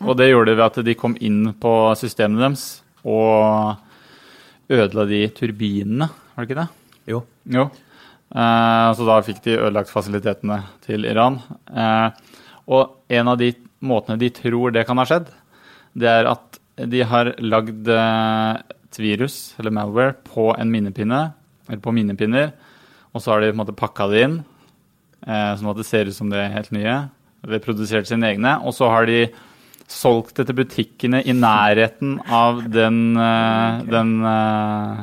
Og det gjorde det ved at de kom inn på systemene deres og ødela de turbinene, var det ikke det? Jo. Jo. Eh, så da fikk de ødelagt fasilitetene til Iran. Eh, og en av de måtene de tror det kan ha skjedd, det er at de har lagd eh, et virus, eller malware, på en minnepinne, eller på minnepinner, og så har de på en måte pakka det inn, eh, sånn at det ser ut som det er helt nye. Eller produsert sine egne. Og så har de solgt det til butikkene i nærheten av den, eh, den eh,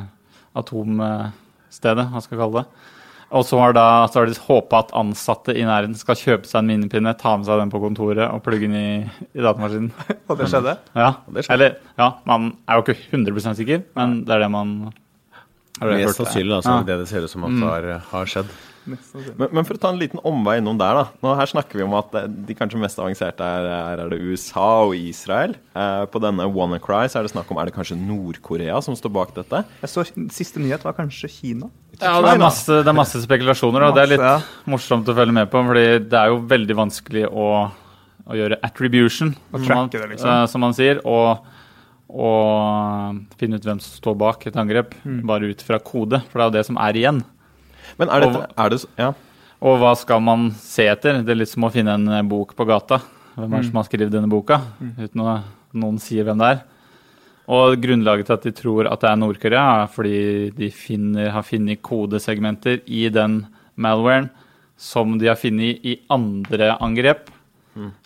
atomstedet, hva skal jeg kalle det. Og så har, da, så har de håpa at ansatte i nærheten skal kjøpe seg en minipinne, ta med seg den på kontoret og plugge den i, i datamaskinen. Og det skjedde? Ja. det skjedde. Eller, ja, man er jo ikke 100 sikker, men det er det man har hørt. Mest sannsynlig altså, så Ja. det det det ser ut som at har, har skjedd. Men, men for å ta en liten omvei innom der, da. Nå Her snakker vi om at eh, de kanskje mest avanserte er, er, er det USA og Israel. Eh, på denne WannaCry så er det snakk om er det kanskje Nord-Korea som står bak dette. Jeg så Siste nyhet var kanskje Kina. Ja, det er masse, det er masse spekulasjoner, og det er litt morsomt å følge med på, fordi det er jo veldig vanskelig å, å gjøre attribution, som man, det, liksom. uh, som man sier, og, og finne ut hvem som står bak et angrep, Mm. bare ut fra kode, for det er jo det som er igjen. Men er dette Og- er det, Ja. Og hva skal man se etter? Det er litt som å finne en eh, bok på gata. Hvem er det som har skrevet denne boka? Uten at noen sier hvem det er. Og grunnlaget til at de tror at det er Nord-Korea, er fordi de finner, har funnet kodesegmenter i den malwaren som de har funnet i andre angrep.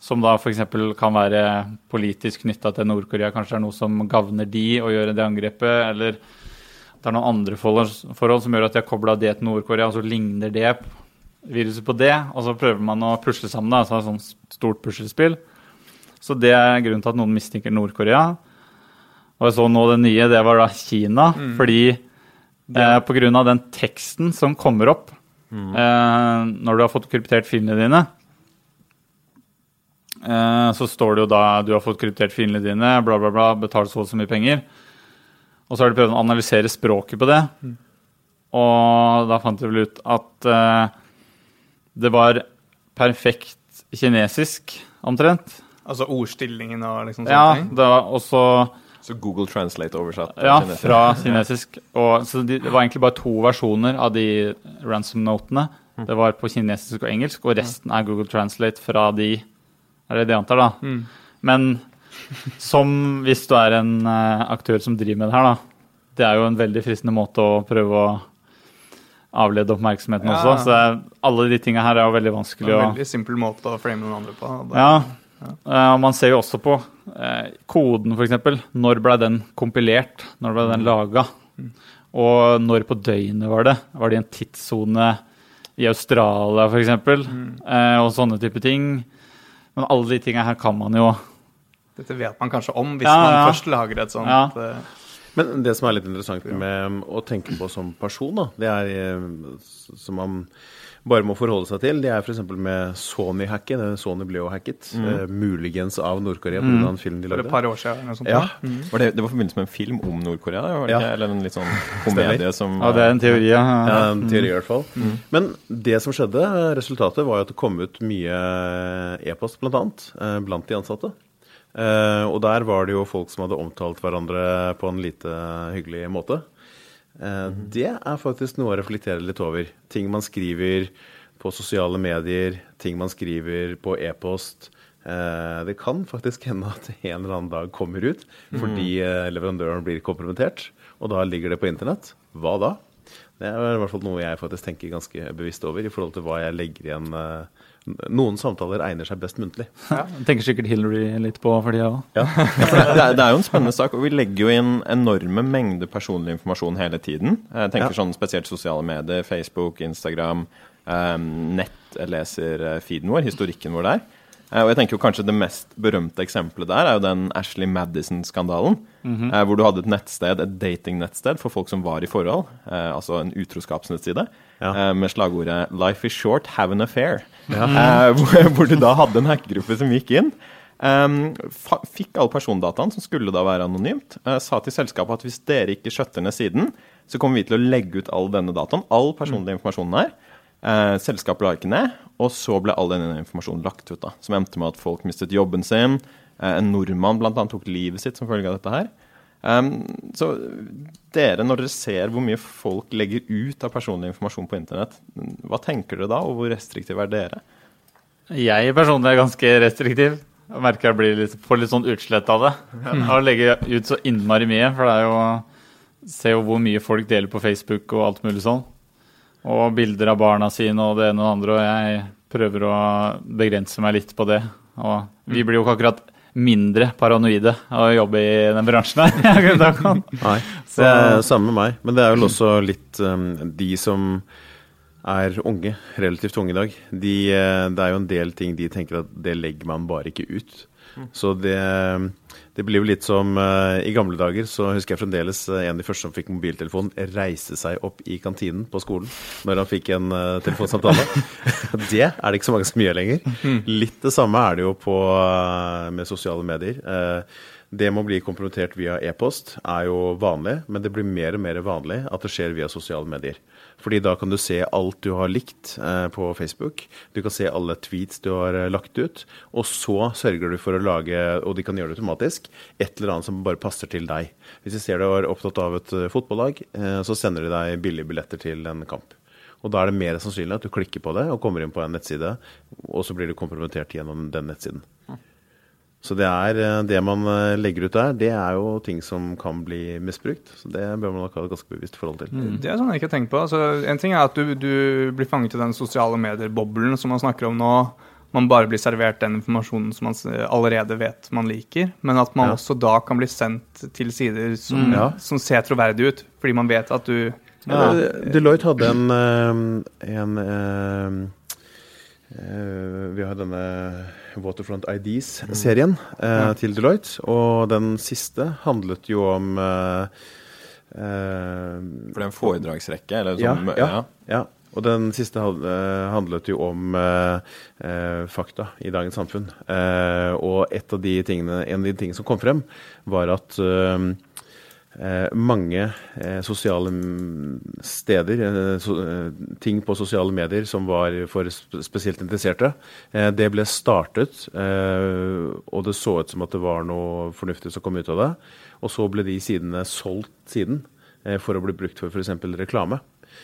Som da f.eks. kan være politisk knytta til Nord-Korea. Kanskje det er noe som gagner de å gjøre det angrepet. Eller det er noen andre forhold, som gjør at de har kobla det til Nord-Korea, og så ligner det viruset på det. Og så prøver man å pusle sammen. Da, så er det sånn stort puslespill. Så det er grunnen til at noen mistenker Nord-Korea. Og jeg så nå det nye, det var da Kina. Fordi eh, pga. den teksten som kommer opp eh, når du har fått kryptert filene dine, eh, så står det jo da du har fått kryptert filene dine, bla, bla, bla, betalt så og så mye penger. Og så har de prøvd å analysere språket på det. Og da fant de vel ut at uh, det var perfekt kinesisk, omtrent. Altså ordstillingen og liksom sånne Ja, ting. det var også Så Google Translate oversatt? Ja, kinesisk. fra kinesisk. Og, så de, det var egentlig bare to versjoner av de ransom-notene. Det var på kinesisk og engelsk, og resten er Google Translate fra de Er det det jeg antar, da? Mm. Men som hvis du er en eh, aktør som driver med det her, da. Det er jo en veldig fristende måte å prøve å avlede oppmerksomheten Ja. også. Så er- alle de tinga her er jo veldig Det vanskelig er å en veldig simpel måte å frame noen andre på. Det- Ja. Eh, og man ser jo også på uh, koden, f.eks. Når ble den kompilert? Når ble den laga? Og når på døgnet var det? Var det i en tidssone i Australia, f.eks.? Eh, og sånne type ting. Men alle de tinga her kan man jo Dette vet man kanskje om hvis Ja, ja. man først lager et sånt Ja. eh, Men det som er litt interessant med um, å tenke på som person, da, det er um, som man bare må forholde seg til, det er f.eks. med Sony-hacket. Sony ble jo hacket, eh, muligens av Nord-Korea pga. en film de for et lagde. par år siden. Noe sånt. Ja. Var det, det var forbindelse med en film om Nord-Korea? Ja. Eller en litt sånn komedie som Ja, det er en teori, ja. Ja, en teori i hvert fall. Men det som skjedde, resultatet var jo at det kom ut mye e-post, eh, blant de ansatte. Eh, og der var det jo folk som hadde omtalt hverandre på en lite hyggelig måte. Eh, Det er faktisk noe å reflektere litt over. Ting man skriver på sosiale medier, ting man skriver på e-post. Eh, det kan faktisk hende at en eller annen dag kommer ut fordi eh, leverandøren blir kompromittert, og da ligger det på internett. Hva da? Det er i hvert fall noe jeg faktisk tenker ganske bevisst over i forhold til hva jeg legger igjen. eh, Noen samtaler egner seg best muntlig. Ja, tenker sikkert Hillary litt på for tida òg. Ja, det, det er- det er jo en spennende sak, og vi legger jo inn enorme mengder personlig informasjon hele tiden. Jeg tenker Ja. sånn spesielt sosiale medier, Facebook, Instagram, um, nett, leser eh, feeden vår, historikken vår der. Eh, og jeg tenker jo kanskje det mest berømte eksempelet der er jo den Ashley Madison-skandalen. eh, hvor du hadde et nettsted, et datingnettsted for folk som var i forhold, altså en utroskapsnettside, Ja. eh, med slagordet 'Life is short, have an affair'. Ja. hvor, hvor du da hadde en hackergruppe som gikk inn. Um, fikk alle persondataene, som skulle da være anonymt, eh, sa til selskapet at hvis dere ikke skjøtter ned siden, så kommer vi til å legge ut all denne dataen, all personlig informasjon her. Eh, selskapet la ikke ned, og så ble all denne informasjonen lagt ut. da, Som endte med at folk mistet jobben sin. Eh, en nordmann blant annet tok livet sitt som følge av dette her. Um, så dere, når dere ser hvor mye folk legger ut av personlig informasjon på internett, hva tenker dere da, og hvor restriktive er dere? Jeg personlig er ganske restriktiv. Jeg merker jeg blir litt, får litt sånn utslett av det. Av å legge ut så innmari mye. For det er jo Se jo hvor mye folk deler på Facebook og alt mulig sånn. Og bilder av barna sine og det ene og det andre. Og jeg prøver å begrense meg litt på det. Og vi blir jo ikke akkurat mindre paranoide av å jobbe i den bransjen her. Nei, er samme med meg. Men det er vel også litt um, de som er unge, relativt unge i dag. De, eh, det er jo en del ting de tenker at det legger man bare ikke ut. Så det, det blir jo litt som uh, I gamle dager så husker jeg fremdeles uh, en av de første som fikk mobiltelefon, reise seg opp i kantinen på skolen når han fikk en uh, telefonsamtale. det er det ikke så mange som gjør lenger. Litt det samme er det jo på, med sosiale medier. Det med å bli kompromittert via e-post er jo vanlig, men det blir mer og mer vanlig at det skjer via sosiale medier. Fordi da kan du se alt du har likt eh, på Facebook. Du kan se alle tweets du har eh, lagt ut. Og så sørger du for å lage, og de kan gjøre det automatisk, et eller annet som bare passer til deg. Hvis de ser du er opptatt av et eh, fotballag, så sender de deg billige billetter til en kamp. Og da er det mer sannsynlig at du klikker på det og kommer inn på en nettside, og så blir du kompromittert gjennom den nettsiden. Så det er eh, det man eh, legger ut der, det er jo ting som kan bli misbrukt. Så det bør man nok ha et ganske bevisst forhold til. Det er sånn jeg ikke har tenkt på. Altså, en ting er at du, du blir fanget i den sosiale medier-boblen som man snakker om nå. Man bare blir servert den informasjonen som man allerede vet man liker. Men at man Ja. også da kan bli sendt til sider som, Mm. Ja. som ser troverdig ut. Fordi man vet at du Ja. Deloitte hadde en, en, en eh, eh, Vi har denne Waterfront IDs-serien eh, til Deloitte. Og den siste handlet jo om eh, eh, For det er en foredragsrekke? Eller ja, sånn, ja, ja. Og den siste eh, handlet jo om eh, eh, fakta i dagens samfunn. Eh, og et av de tingene, en av de tingene som kom frem, var at eh, eh, mange eh, sosiale steder, eh, eh, ting på sosiale medier som var for spesielt interesserte. Eh, det ble startet, eh, og det så ut som at det var noe fornuftig som kom ut av det. Og så ble de sidene solgt siden eh, for å bli brukt for f.eks. reklame.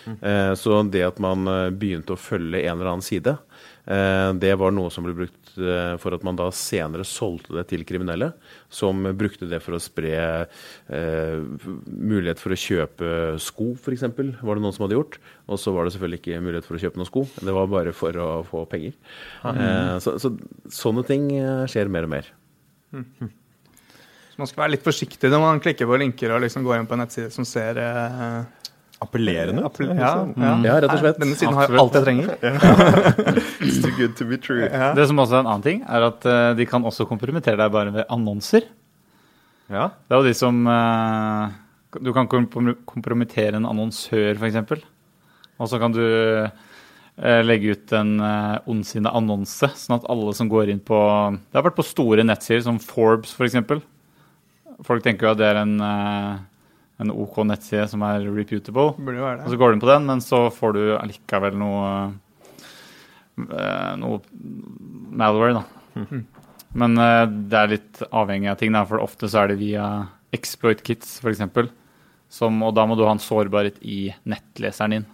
Eh, Så det at man eh, begynte å følge en eller annen side, eh, det var noe som ble brukt for at man da senere solgte det til kriminelle, som brukte det for å spre eh, mulighet for å kjøpe sko, f.eks., var det noen som hadde gjort. Og så var det selvfølgelig ikke mulighet for å kjøpe noen sko, det var bare for å få penger. Eh, så, så sånne ting skjer mer og mer. Så man skal være litt forsiktig når man klikker på linker og liksom går inn på en nettside som ser eh, Appellerende ut. appell- ja, ja. Ja, rett og slett. Denne siden har jo alt jeg trenger. It's too good to be true. Det som også er en annen ting, er at eh, de kan også kompromittere deg bare ved annonser. Ja. Det er jo de som eh, Du kan kompromittere en annonsør, f.eks. Og så kan du eh, legge ut en uh, ondsinnet annonse, sånn at alle som går inn på Det har vært på store nettsider som Forbes, f.eks. Folk tenker jo at det er en, en OK nettside som er reputable. Burde jo være Og så går du inn på den, men så får du allikevel noe eh, Noe malware, da. Men eh, det er litt avhengig av ting, da, for ofte så er det via exploit kits, f.eks. Som, og da må du ha en sårbarhet i nettleseren din.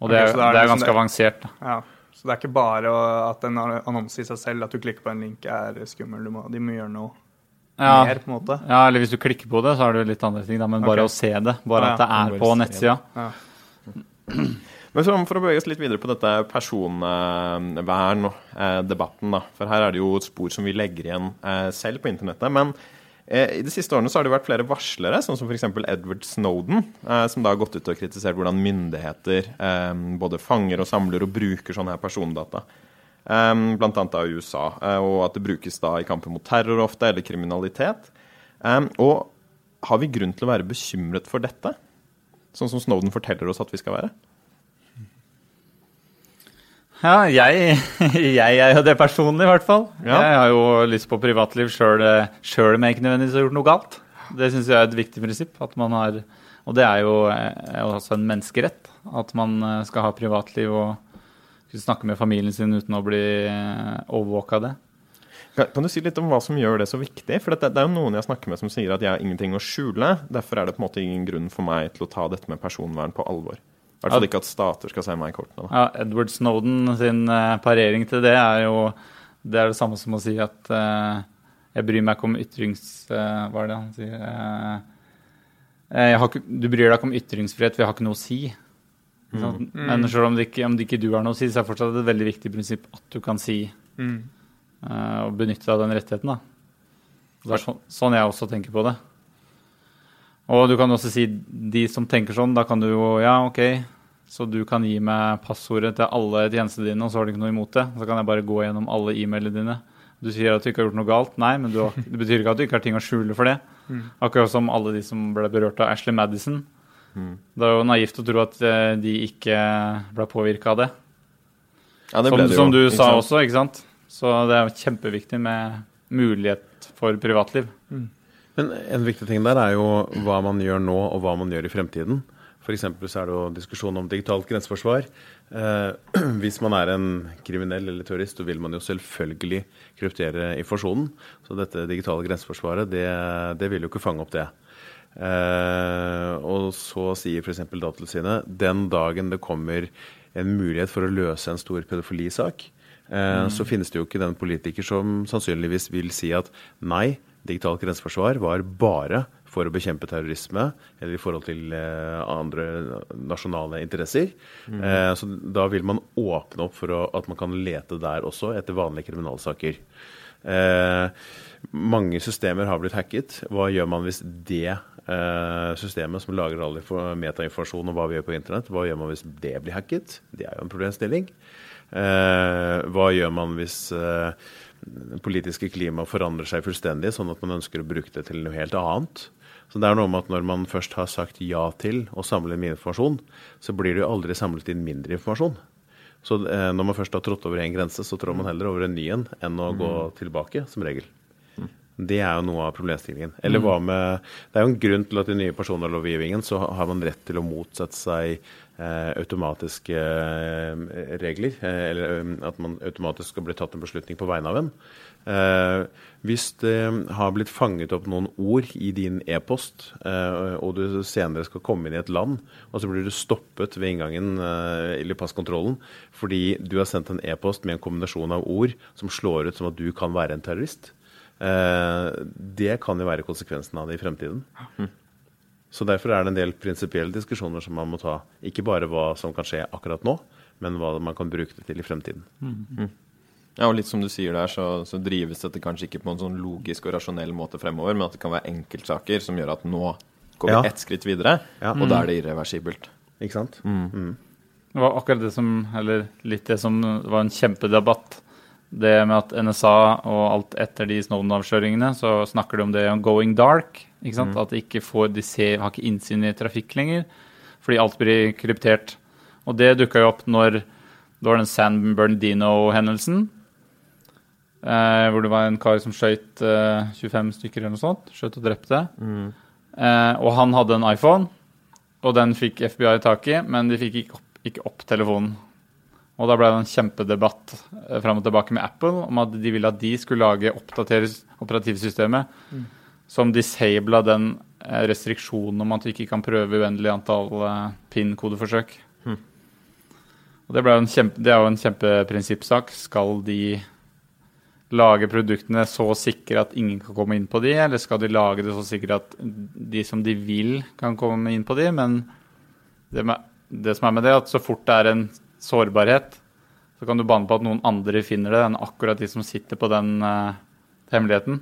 Og det, okay, er, det er det det er ganske det- avansert. da. Ja. Så det er ikke bare at en annonse i seg selv, at du klikker på en link, er skummel. Du må, de må gjøre noe Ja, mer, på en måte. ja, eller hvis du klikker på det, så er det jo litt andre ting, da, men bare okay. å se det. Bare at det er på nettsida. Ja. Men for å bevege oss litt videre på dette personvern-debatten, da. For her er det jo et spor som vi legger igjen eh, selv på internettet. Men eh, i de siste årene så har det vært flere varslere, sånn som f.eks. Edward Snowden, eh, som da har gått ut og kritisert hvordan myndigheter eh, både fanger og samler og bruker sånne her persondata. Annet da i USA, eh, og at det brukes da i kampen mot terror ofte, eller kriminalitet. Um, og har vi grunn til å være bekymret for dette? Sånn som Snowden forteller oss at vi skal være? Ja, jeg, jeg er jo det personlig, i hvert fall. Ja. Jeg har jo lyst på privatliv sjøl om jeg ikke nødvendigvis har gjort noe galt. Det syns jeg er et viktig prinsipp. At man har, og det er jo eh, også en menneskerett. At man eh, skal ha privatliv og kunne snakke med familien sin uten å bli overvåka av det. Kan, du si litt om hva som gjør det så viktig? For det, er jo noen jeg snakker med som sier at jeg har ingenting å skjule. Derfor er det på en måte ingen grunn for meg til å ta dette med personvern på alvor. I hvert fall ikke at stater skal se meg i kortene. Da. Ja, Edward Snowden sin eh, parering til det er jo det er det samme som å si at uh, jeg bryr meg ikke om ytrings... Uh, hva er det han sier? Eh, eh, har ikke, du bryr deg ikke om ytringsfrihet, for jeg har ikke noe å si. Sant? Men selv om det, ikke, om det ikke du har noe å si, så er det fortsatt et veldig viktig prinsipp at du kan si Mm. eh, og benytte deg av den rettigheten. Da. Det er sånn, sånn jeg også tenker på det. Og du kan også si de som tenker sånn, da kan du jo Ja, OK, så du kan gi meg passordet til alle tjenestene dine, og så har du ikke noe imot det. Så kan jeg bare gå gjennom alle e-mailene dine. Du sier at du ikke har gjort noe galt. Nei, men du har, det betyr ikke at du ikke har ting å skjule for det. Akkurat som alle de som ble berørt av Ashley Madison. Det er jo naivt å tro at eh, de ikke ble påvirka av det. Ja, det Som, det jo, som du sa sant? også, ikke sant? Så det er kjempeviktig med mulighet for privatliv. Men en viktig ting der er jo hva man gjør nå, og hva man gjør i fremtiden. F.eks. så er det jo diskusjon om digitalt grenseforsvar. Eh, hvis man er en kriminell eller terrorist, så vil man jo selvfølgelig kryptere informasjonen. Så dette digitale grenseforsvaret, det, det vil jo ikke fange opp det. Eh, og så sier f.eks. Datatilsynet den dagen det kommer en mulighet for å løse en stor pedofilisak, eh, så finnes det jo ikke den politiker som sannsynligvis vil si at nei, digitalt grenseforsvar var bare for å bekjempe terrorisme eller i forhold til eh, andre nasjonale interesser. Eh, så da vil man åpne opp for å, at man kan lete der også etter vanlige kriminalsaker. Eh, mange systemer har blitt hacket. Hva gjør man hvis det eh, systemet som lagrer all info- metainformasjon om hva vi gjør på internett, hva gjør man hvis det blir hacket? Det er jo en problemstilling. Eh, hva gjør man hvis det politiske klimaet forandrer seg fullstendig, sånn at man ønsker å bruke det til noe helt annet? Så det er noe med at Når man først har sagt ja til å samle inn min informasjon, så blir det jo aldri samlet inn mindre informasjon. Så eh, når man først har trådt over en grense, så trår man heller over en ny en enn å gå tilbake, som regel. Det er jo noe av problemstillingen. Eller hva med Det er jo en grunn til at i nye personvernlovgivningen så har man rett til å motsette seg eh, automatiske eh, regler. Eh, eller eh, at man automatisk skal bli tatt en beslutning på vegne av en. Eh, hvis det har blitt fanget opp noen ord i din e-post, eh, og du senere skal komme inn i et land, og så blir du stoppet ved inngangen eller passkontrollen fordi du har sendt en e-post med en kombinasjon av ord som slår ut som at du kan være en terrorist, det kan jo være konsekvensen av det i fremtiden. Så Derfor er det en del prinsipielle diskusjoner som man må ta. Ikke bare hva som kan skje akkurat nå, men hva man kan bruke det til i fremtiden. Ja, og litt som du sier der, så, så drives dette kanskje ikke på en sånn logisk og rasjonell måte fremover, men at det kan være enkeltsaker som gjør at nå går vi Ja. ett skritt videre, Ja. og da er det irreversibelt. Ikke sant? Det var akkurat det som, eller litt det som var en kjempedebatt. Det med at NSA og alt etter de Snowden-avsløringene, så snakker de om det om going dark. ikke sant? At de ikke får, de ser, har ikke innsyn i trafikk lenger, fordi alt blir kryptert. Og det dukka jo opp når det var den San Bernardino-hendelsen. Eh, hvor det var en kar som skøyt eh, 25 stykker eller noe sånt. Skjøt og drepte. Eh, og han hadde en iPhone, og den fikk FBI tak i, men de fikk ikke opp, ikke opp telefonen. Og da ble det en kjempedebatt eh, fram og tilbake med Apple om at de ville at de skulle lage oppdatere operativsystemet som disabla den eh, restriksjonen om at du ikke kan prøve uendelig antall eh, PIN-kodeforsøk. Og det, en kjempe, det er jo en kjempeprinsippsak. Skal de lage produktene så sikre at ingen kan komme inn på de, eller skal de lage det så sikre at de som de vil, kan komme inn på de? Men det, med, det som er med det, er at så fort det er en sårbarhet, så kan du banne på at noen andre finner det enn akkurat de som sitter på den uh, hemmeligheten.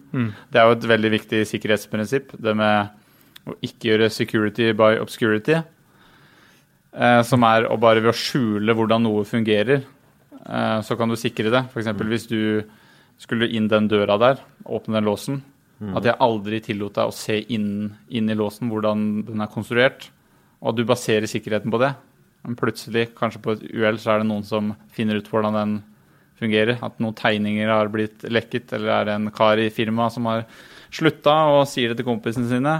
Det er jo et veldig viktig sikkerhetsprinsipp, det med å ikke gjøre security by obscurity. Uh, som er å bare ved å skjule hvordan noe fungerer, uh, så kan du sikre det. F.eks. hvis du skulle inn den døra der, åpne den låsen, at jeg aldri tillot deg å se inn, inn i låsen hvordan den er konstruert, og at du baserer sikkerheten på det. Men plutselig, kanskje på et uhell, så er det noen som finner ut hvordan den fungerer. At noen tegninger har blitt lekket, eller er det en kar i firmaet som har slutta og sier det til kompisene sine,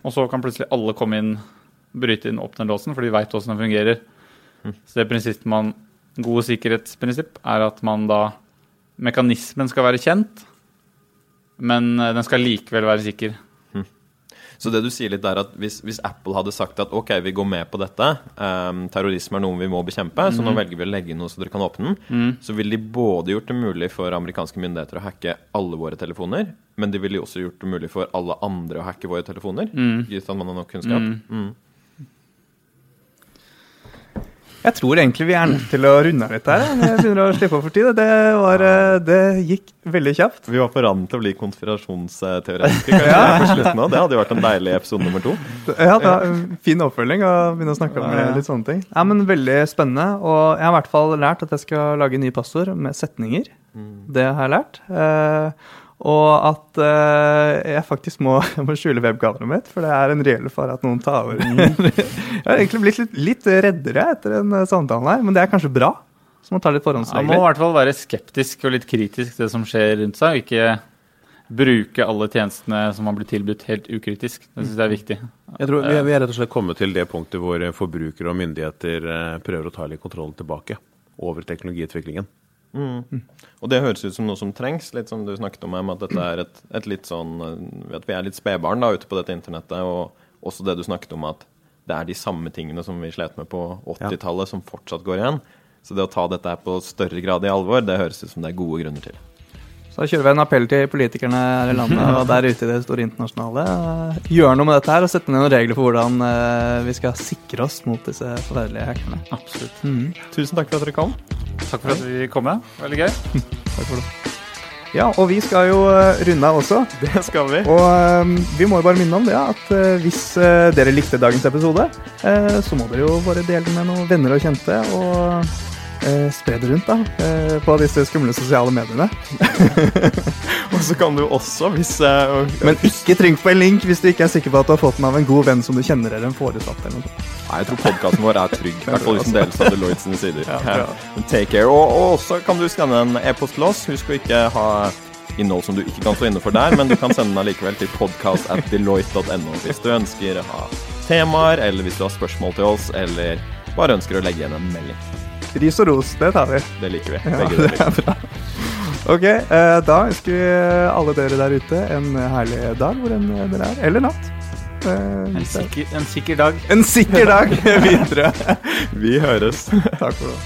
og så kan plutselig alle komme inn, bryte inn, åpne låsen, for de veit åssen den fungerer. Så det prinsippet man Gode sikkerhetsprinsipp er at man da Mekanismen skal være kjent, men eh, den skal likevel være sikker. Så det du sier litt er at hvis, hvis Apple hadde sagt at ok, vi går med på dette, um, terrorisme er noe vi må bekjempe, så nå velger vi å legge inn noe så dere kan åpne den, så ville de både gjort det mulig for amerikanske myndigheter å hacke alle våre telefoner, men de ville også gjort det mulig for alle andre å hacke våre telefoner, gitt at man har nok kunnskap. Mm. Jeg tror egentlig vi er nødt til å runde av litt her. Jeg begynner å slippe opp for tid. Det, var, eh, det gikk veldig kjapt. Vi var på randen til å bli konspirasjonsteoretiker ja. på slutten av. Det hadde jo vært en deilig episode nummer to. Ja, det var en Fin oppfølging å begynne å snakke om Ja, ja. litt sånne ting. Ja, men Veldig spennende. Og jeg har i hvert fall lært at jeg skal lage nye passord med setninger. Det har jeg lært. Eh, og at eh, jeg faktisk må, jeg må skjule webkameraet mitt, for det er en reell fare at noen tar over. jeg har egentlig blitt litt, litt reddere etter en samtale samtalen her, men det er kanskje bra. Så man tar litt Man må i hvert fall være skeptisk og litt kritisk til det som skjer rundt seg, og ikke bruke alle tjenestene som man blir tilbudt, helt ukritisk. Det syns jeg er viktig. Jeg tror vi er, vi er rett og slett kommet til det punktet hvor forbrukere og myndigheter eh, prøver å ta litt kontrollen tilbake over teknologiutviklingen. Og det høres ut som noe som trengs, litt som du snakket om, Em, at dette er et, et litt sånn eh, At vi er litt spedbarn da ute på dette internettet, og også det du snakket om at det er de samme tingene som vi slet med på 80-tallet, som fortsatt går igjen. Så det å ta dette her på større grad i alvor, det høres ut som det er gode grunner til. Så da kjører vi en appell til politikerne her i landet og der ute i det store internasjonale. Gjør noe med dette her og sette ned noen regler for hvordan eh, vi skal sikre oss mot disse forferdelige hackerne. Absolutt. Tusen takk for at dere kom. Takk for at vi kom. med. Veldig gøy. Takk for det. Ja, og vi skal jo eh, runde av også. Det skal vi. Og eh, vi må jo bare minne om det at eh, hvis dere likte dagens episode, eh, så må dere jo bare dele den med noen venner og kjente, og eh, spre det rundt da, eh, på disse skumle sosiale mediene. Og så kan du også, hvis eh, Men ikke trykk på en link hvis du ikke er sikker på at du har fått den av en god venn som du kjenner eller en foresatt. eller noe sånt. Nei, jeg tror podkasten vår er trygg. I hvert fall hvis den deles av Deloitte sine sider. Ja. Take care. Og, og også kan du skanne en e-post til oss. Husk å ikke ha innhold som du ikke kan stå inne for der, men du kan sende den allikevel til podcast at deloitte.no hvis du ønsker å ha temaer, eller hvis du har spørsmål til oss, eller bare ønsker å legge igjen en melding. Ris og ros, det tar vi. Det liker vi. Ja, Begge det deler. er bra. Ok, eh, da ønsker vi alle dere der ute en herlig dag hvor enn dere er. Eller natt. Eh, En sikker, en sikker dag. en sikker dag videre. Vi høres. Takk for det.